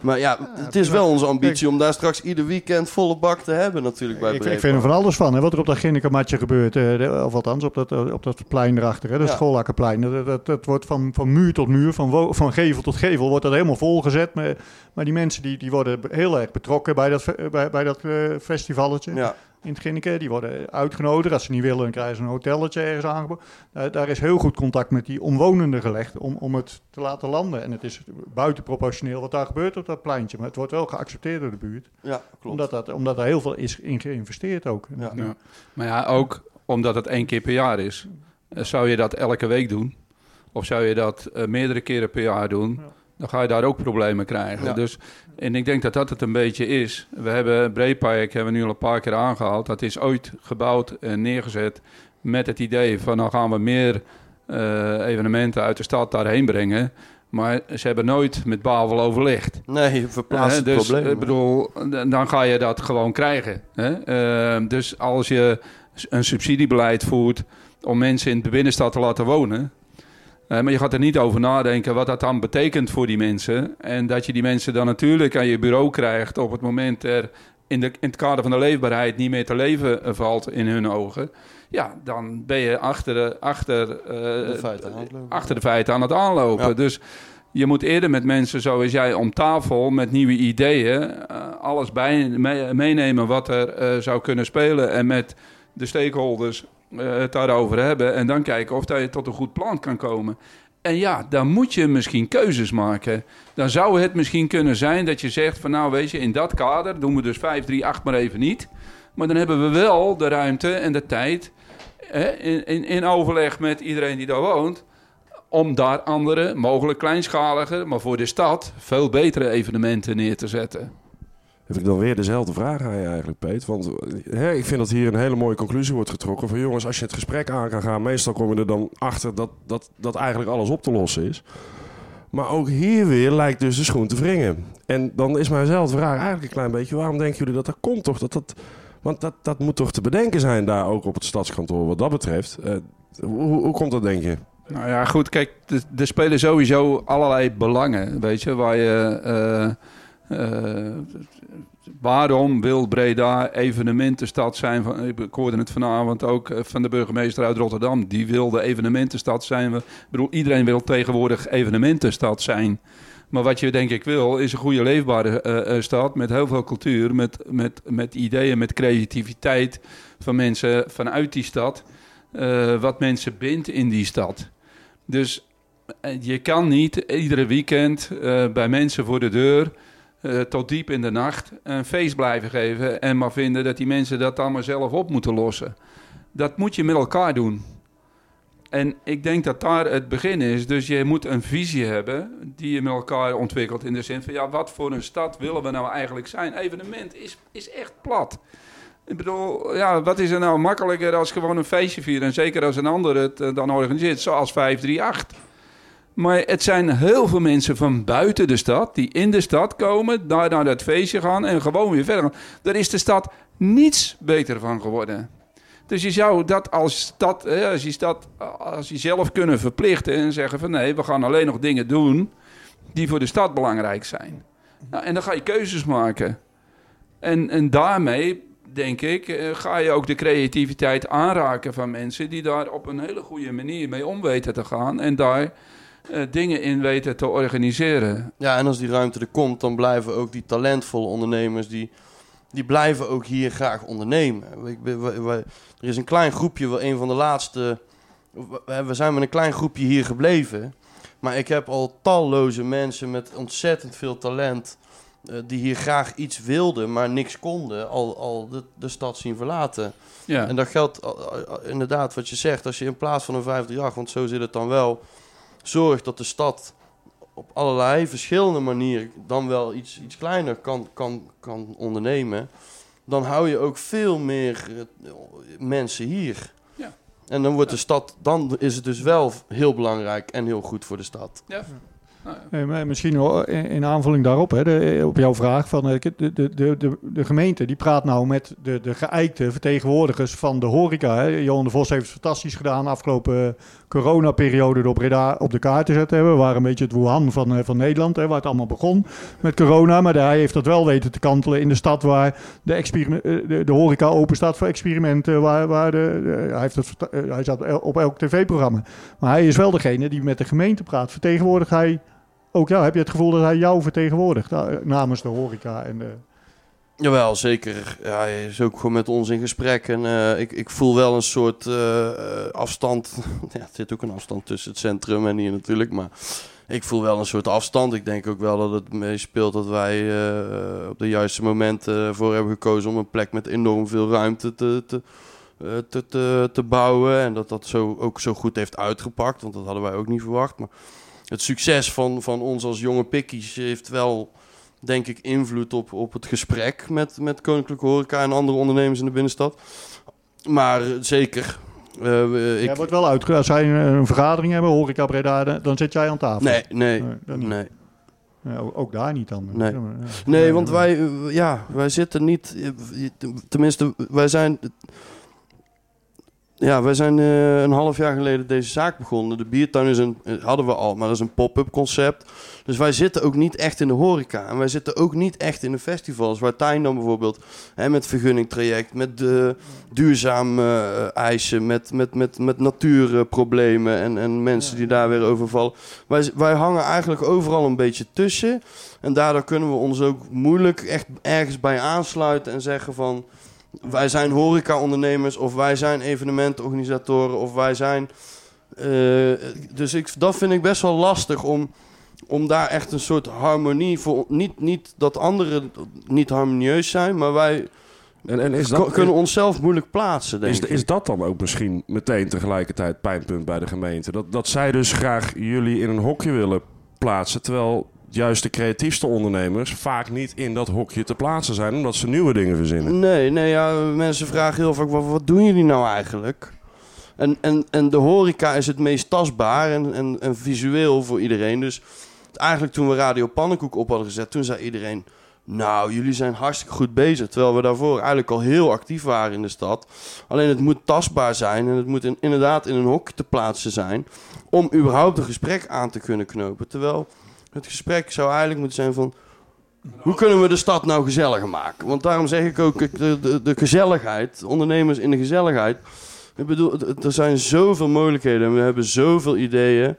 maar ja, het is wel onze ambitie om daar straks ieder weekend volle bak te hebben natuurlijk bij Ik, ik vind er van alles van, hè, wat er op dat Ginnekermatje gebeurt. eh, of althans, op dat, op dat plein erachter, hè, dat Ja. Dat, dat, dat wordt van, van muur tot muur, van, van gevel tot gevel, wordt dat helemaal volgezet. Maar, maar die mensen die, die worden heel erg betrokken bij dat, bij, bij dat eh, festivalletje Ja, in het Ginneke. Die worden uitgenodigd. Als ze niet willen, dan krijgen ze een hotelletje ergens aangeboden. Daar- daar is heel goed contact met die omwonenden gelegd om, om het te laten landen. En het is buitenproportioneel wat daar gebeurt op dat pleintje. Maar het wordt wel geaccepteerd door de buurt. ja klopt. Omdat, dat, omdat daar heel veel is in geïnvesteerd ook. Ja. Ja. Maar ja, ook omdat het één keer per jaar is. eh, Zou je dat elke week doen? Of zou je dat eh, meerdere keren per jaar doen? Dan ga je daar ook problemen krijgen. Ja. Dus, en ik denk dat dat het een beetje is. We hebben Breedpark hebben we nu al een paar keer aangehaald. Dat is ooit gebouwd en neergezet met het idee van dan gaan we meer eh, evenementen uit de stad daarheen brengen. Maar ze hebben nooit met Bavel overlegd. Nee, je verplaatst dus probleem. ik bedoel, d- dan ga je dat gewoon krijgen. Hè? Eh, dus als je een subsidiebeleid voert om mensen in de binnenstad te laten wonen. Eh, maar je gaat er niet over nadenken wat dat dan betekent voor die mensen. En dat je die mensen dan natuurlijk aan je bureau krijgt op het moment er in, de, in het kader van de leefbaarheid niet meer te leven eh, valt in hun ogen. Ja, dan ben je achter de, achter, eh, De feiten aan het lopen. achter de feiten aan het aanlopen. Ja. Dus je moet eerder met mensen zoals jij om tafel met nieuwe ideeën alles bij, mee- meenemen wat er zou kunnen spelen en met de stakeholders eh, het daarover hebben en dan kijken of dat je tot een goed plan kan komen. En ja, dan moet je misschien keuzes maken. Dan zou het misschien kunnen zijn dat je zegt van nou weet je, in dat kader doen we dus 5, 3, 8 maar even niet. Maar dan hebben we wel de ruimte en de tijd hè, in, in, in overleg met iedereen die daar woont om daar andere, mogelijk kleinschaliger, maar voor de stad veel betere evenementen neer te zetten. Heb ik dan weer dezelfde vraag aan je eigenlijk, Peet? Want hè, ik vind dat hier een hele mooie conclusie wordt getrokken. Van jongens, als je het gesprek aan kan gaan, meestal kom je er dan achter dat, dat, dat eigenlijk alles op te lossen is. Maar ook hier weer lijkt dus de schoen te wringen. En dan is mijzelf de vraag eigenlijk een klein beetje, waarom denken jullie dat dat komt toch? Dat dat, want dat, dat moet toch te bedenken zijn daar ook op het stadskantoor wat dat betreft. Eh, hoe, hoe, komt dat, denk je? Nou ja, goed, kijk, er- er spelen sowieso allerlei belangen, weet je, waar je... eh, eh, waarom wil Breda evenementenstad zijn? Van, ik hoorde het vanavond ook eh, van de burgemeester uit Rotterdam. Die wilde evenementenstad zijn. Ik bedoel, iedereen wil tegenwoordig evenementenstad zijn. Maar wat je denk ik wil, is een goede leefbare eh, stad met heel veel cultuur, met, met, met ideeën, met creativiteit van mensen vanuit die stad. wat mensen bindt in die stad. Dus je kan niet iedere weekend bij mensen voor de deur eh, tot diep in de nacht een feest blijven geven en maar vinden dat die mensen dat allemaal zelf op moeten lossen. Dat moet je met elkaar doen. En ik denk dat daar het begin is. Dus je moet een visie hebben die je met elkaar ontwikkelt. In de zin van, ja, wat voor een stad willen we nou eigenlijk zijn? Evenement is, is echt plat. Ik bedoel, ja, wat is er nou makkelijker als gewoon een feestje vieren? En zeker als een ander het eh, dan organiseert, zoals 538. Maar het zijn heel veel mensen van buiten de stad die in de stad komen, daar naar dat feestje gaan en gewoon weer verder gaan. Daar is de stad niets beter van geworden. Dus je zou dat als stad, als je stad, als je zelf kunnen verplichten en zeggen van nee, we gaan alleen nog dingen doen die voor de stad belangrijk zijn. Nou, en dan ga je keuzes maken. En, en daarmee, denk ik, eh, ga je ook de creativiteit aanraken van mensen die daar op een hele goede manier mee om weten te gaan en daar eh, dingen in weten te organiseren. Ja, en als die ruimte er komt, dan blijven ook die talentvolle ondernemers... die, die blijven ook hier graag ondernemen. Er is een klein groepje, wel een van de laatste... We zijn met een klein groepje hier gebleven. Maar ik heb al talloze mensen met ontzettend veel talent... eh, die hier graag iets wilden, maar niks konden... al, al de, de stad zien verlaten. Ja, En dat geldt uh, uh, inderdaad wat je zegt. Als je in plaats van een 538, want zo zit het dan wel, zorgt dat de stad op allerlei verschillende manieren dan wel iets, iets kleiner kan, kan, kan ondernemen, dan hou je ook veel meer eh, mensen hier. Ja. En dan wordt de stad, dan is het dus wel heel belangrijk en heel goed voor de stad. ja. Nou. Eh, misschien wel in, in aanvulling daarop, hè, de, op jouw vraag. Van, eh, de, de, de, de, de gemeente die praat nou met de, de geëikte vertegenwoordigers van de horeca. Hè. Johan de Vos heeft het fantastisch gedaan afgelopen eh, coronaperiode door Breda op de kaart te zetten. Hè. We waren een beetje het Wuhan van, eh, van Nederland, hè, waar het allemaal begon met corona. Maar hij heeft dat wel weten te kantelen in de stad waar de, eh, de, de horeca open staat voor experimenten. Waar, waar hij, heeft het, eh, hij zat op elk tv-programma. Maar hij is wel degene die met de gemeente praat. Vertegenwoordigt hij ook jou? Heb je het gevoel dat hij jou vertegenwoordigt namens de horeca? En de... Jawel, zeker. Hij is ook gewoon met ons in gesprek. En eh, ik, ik voel wel een soort eh, eh, afstand. *laughs* ja, er zit ook een afstand tussen het centrum en hier natuurlijk. Maar ik voel wel een soort afstand. Ik denk ook wel dat het meespeelt dat wij op de juiste momenten voor hebben gekozen om een plek met enorm veel ruimte te, te, te, te, te bouwen. En dat dat zo, ook zo goed heeft uitgepakt. Want dat hadden wij ook niet verwacht. Maar het succes van, van ons als jonge pikkies heeft wel, denk ik, invloed op, op het gesprek met, met Koninklijke Horeca en andere ondernemers in de binnenstad. Maar zeker. eh, we- Jij ik, wordt wel uitge... Als zij een, vergadering hebben, horeca Breda, dan- zit jij aan tafel. nee, nee, Nee. Ja, ook- daar niet dan. Nee. Ja, maar- ja. Nee, Ja, want wij, ja, wij zitten niet. Tenminste, wij zijn. Ja, wij zijn eh, een half jaar geleden deze zaak begonnen. De biertuin is een, hadden we al, maar dat is een pop-up concept. Dus wij zitten ook niet echt in de horeca. En wij zitten ook niet echt in de festivals. Waar Tijn dan bijvoorbeeld hè, met vergunningtraject, met de duurzaam eh, eisen, met, met, met, met natuurproblemen en, en mensen die daar weer overvallen. Wij, wij hangen eigenlijk overal een beetje tussen. En daardoor kunnen we ons ook moeilijk echt ergens bij aansluiten en zeggen van... Wij zijn horeca-ondernemers of wij zijn evenementenorganisatoren of wij zijn... eh, dus ik, dat vind ik best wel lastig om, om daar echt een soort harmonie voor... Niet, niet dat anderen niet harmonieus zijn, maar wij En, en is, dat, kunnen onszelf moeilijk plaatsen, denk is, ik. is dat dan ook misschien meteen tegelijkertijd pijnpunt bij de gemeente? Dat, dat zij dus graag jullie in een hokje willen plaatsen, terwijl juist de creatiefste ondernemers vaak niet in dat hokje te plaatsen zijn, omdat ze nieuwe dingen verzinnen. Nee, nee, ja, mensen vragen heel vaak, wat, wat doen jullie nou eigenlijk? En, en, en de horeca is het meest tastbaar en, en, en visueel voor iedereen. Dus eigenlijk toen we Radio Pannenkoek op hadden gezet, toen zei iedereen... Nou, jullie zijn hartstikke goed bezig. Terwijl we daarvoor eigenlijk al heel actief waren in de stad. Alleen het moet tastbaar zijn en het moet in- inderdaad in een hokje te plaatsen zijn... om überhaupt een gesprek aan te kunnen knopen. Terwijl het gesprek zou eigenlijk moeten zijn van... Hoe kunnen we de stad nou gezelliger maken? Want daarom zeg ik ook, de, de, de gezelligheid, ondernemers in de gezelligheid. Ik bedoel, er zijn zoveel mogelijkheden en we hebben zoveel ideeën...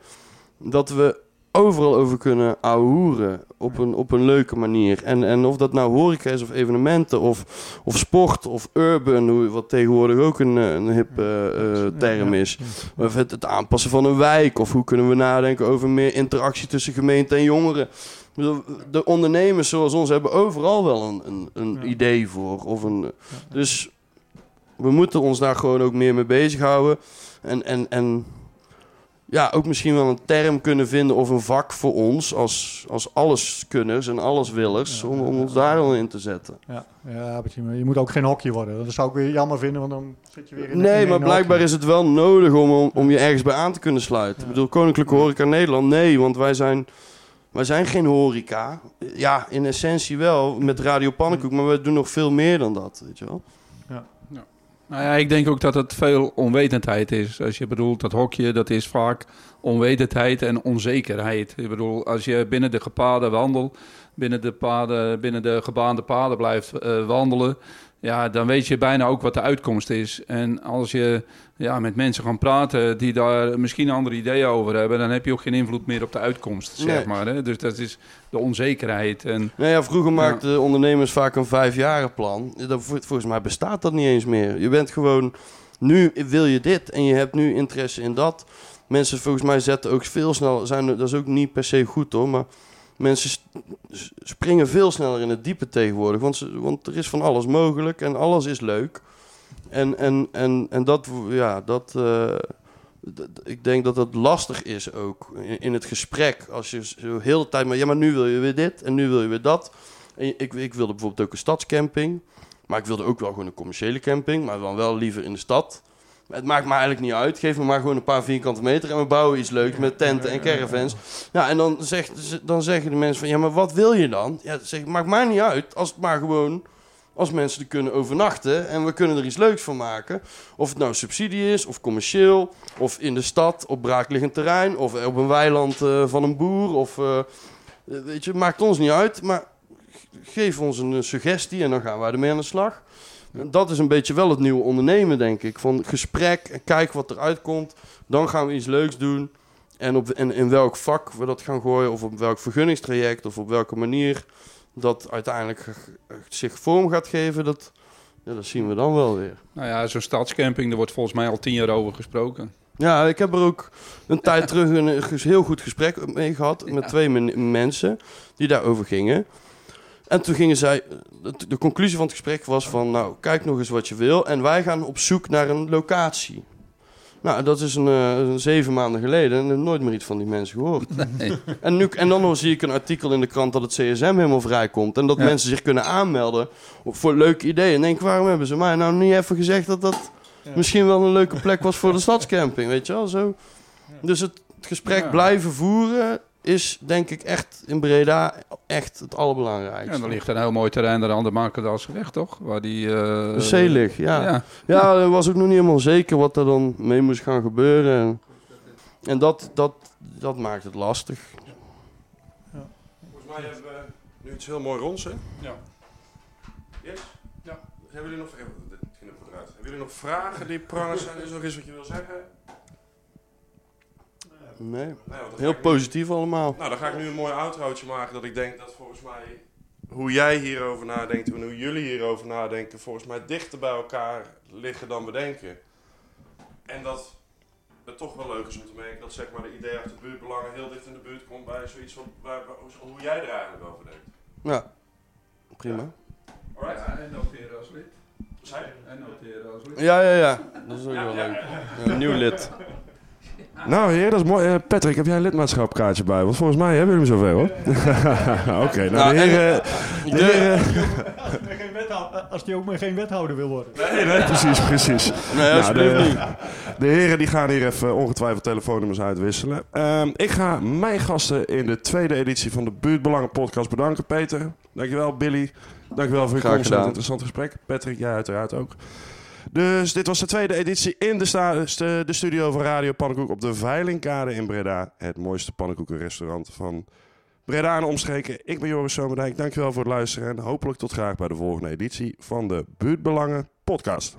dat we overal over kunnen ahoeren op een, op een leuke manier. En, en of dat nou horeca is of evenementen of, of sport of urban... wat tegenwoordig ook een, eh, een hip eh, eh, term is... Of het, het aanpassen van een wijk. Of hoe kunnen we nadenken over meer interactie tussen gemeente en jongeren. De ondernemers zoals ons hebben overal wel een, een, een Ja. idee voor. Of een, dus we moeten ons daar gewoon ook meer mee bezighouden. En, en, en ja, ook misschien wel een term kunnen vinden of een vak voor ons als, als alleskunners en alleswillers. Ja, om, ja, om ja. ons daar al in te zetten. Ja, ja je- je moet ook geen hokje worden. Dat zou ik weer jammer vinden, want dan zit je weer in Nee, in maar blijkbaar hokje. is het wel nodig om, om, om je ergens bij aan te kunnen sluiten. Ja. Ik bedoel, Koninklijke Horeca Nederland, nee, want wij zijn, wij zijn geen horeca. Ja, in essentie wel, met Radio Pannenkoek, maar we doen nog veel meer dan dat, weet je wel. Nou ja, ik denk ook dat het veel onwetendheid is. Als je bedoelt dat hokje, dat is vaak onwetendheid en onzekerheid. Ik bedoel, als je binnen de gepaden wandelt, binnen de, paden, binnen de gebaande paden blijft eh, wandelen, ja, dan weet je bijna ook wat de uitkomst is. En als je ja, met mensen gaat praten die daar misschien andere ideeën over hebben, dan heb je ook geen invloed meer op de uitkomst, zeg Nee. maar. Hè? Dus dat is de onzekerheid. En Nou ja, vroeger maakten ondernemers vaak een vijfjarenplan. Dat, vol- volgens mij bestaat dat niet eens meer. Je bent gewoon, nu wil je dit en je hebt nu interesse in dat. Mensen volgens mij zetten ook veel sneller, zijn, dat is ook niet per se goed hoor, maar mensen springen veel sneller in het diepe tegenwoordig. Want, want er is van alles mogelijk en alles is leuk. En, en, en, en dat, ja, dat, eh, ik denk dat dat lastig is ook in, het gesprek. Als je zo heel de tijd maar, ja, maar nu wil je weer dit en nu wil je weer dat. En ik, ik wilde bijvoorbeeld ook een stadscamping. Maar ik wilde ook wel gewoon een commerciële camping, maar dan wel liever in de stad. Het maakt me eigenlijk niet uit. Geef me maar gewoon een paar vierkante meter en we bouwen iets leuks met tenten en caravans. Ja, en dan, zegt, ze- dan zeggen de mensen van, ja, maar wat wil je dan? Ja, zeg maakt mij niet uit als het maar gewoon, als mensen er kunnen overnachten en we kunnen er iets leuks van maken. Of het nou subsidie is, of commercieel, of in de stad, op braakliggend terrein, of op een weiland eh, van een boer. Of, eh, weet je, maakt ons niet uit, maar geef ons een suggestie en dan gaan wij ermee aan de slag. En Dat is een beetje wel het nieuwe ondernemen, denk ik. Van gesprek en kijk wat eruit komt. Dan gaan we iets leuks doen. En, op, en in welk vak we dat gaan gooien, of op welk vergunningstraject, of op welke manier dat uiteindelijk zich vorm gaat geven, dat, ja, dat zien we dan wel weer. nou ja, zo'n stadscamping, daar wordt volgens mij al tien jaar over gesproken. Ja, ik heb er ook een tijd terug een, heel goed gesprek mee gehad *laughs* met twee men- mensen die daarover gingen. En toen gingen zij, de, conclusie van het gesprek was van, nou, kijk nog eens wat je wil en wij gaan op zoek naar een locatie. Nou, dat is een, eh, zeven maanden geleden en ik heb nooit meer iets van die mensen gehoord. *laughs* En, nu, en dan zie ik een artikel in de krant dat het CSM helemaal vrijkomt. En dat Ja. mensen zich kunnen aanmelden voor leuke ideeën. En denk, waarom hebben ze mij nou niet even gezegd dat dat Ja. misschien wel een leuke plek was voor de stadscamping, weet je wel? Zo. Dus het, het gesprek Ja. blijven voeren is denk ik echt in Breda echt het allerbelangrijkste. En er ligt een heel mooi terrein daar aan de Makerdaalse weg, toch? Waar die... eh, De zee ligt, ja. ja. Ja, was ook nog niet helemaal zeker wat er dan mee moest gaan gebeuren. En, en dat, dat, dat maakt het lastig. Volgens mij hebben we nu iets heel mooi ronds, hè? Ja. Yes? Ja. Hebben jullie nog, eh. Hebben jullie nog vragen die prangers zijn? Is er nog iets wat je wil zeggen? Nee, ga heel nu- positief allemaal. Nou, dan ga ik nu een mooi outrootje maken dat ik denk dat volgens mij hoe jij hierover nadenkt en hoe jullie hierover nadenken, volgens mij dichter bij elkaar liggen dan we denken. En dat het toch wel leuk is om te merken dat zeg maar, de idee achter buurtbelangen heel dicht in de buurt komt bij zoiets wat, waar, waar- hoe jij er eigenlijk over denkt. Ja, prima. Alright? en noteren als lid. Zijn? En noteren als lid. Ja, ja, ja. Dat is ook wel leuk. Ja, nieuw lid. Nou, heer, dat is mooi. Eh, Patrick, heb jij een lidmaatschapkaartje bij? Want volgens mij hebben jullie hem zover, hoor. *laughs* Oké, nou, Nou, de en- heren... De heren *laughs* Als hij ook maar geen wethouder wil worden. nee, nee, precies, precies. Nee, alsjeblieft de- niet. De heren die gaan hier even ongetwijfeld telefoonnummers uitwisselen. Ehm, ik ga mijn gasten in de tweede editie van de Buurtbelangen podcast bedanken. Peter, dankjewel. Billy, dankjewel voor je komst interessant gesprek. Patrick, jij uiteraard ook. Dus dit was de tweede editie in de, de studio van Radio Pannenkoek op de Veilingkade in Breda. Het mooiste pannenkoekenrestaurant van Breda en omstreken. Ik ben Joris Zomerdijk. Dankjewel voor het luisteren en hopelijk tot graag bij de volgende editie van de Buurtbelangen podcast.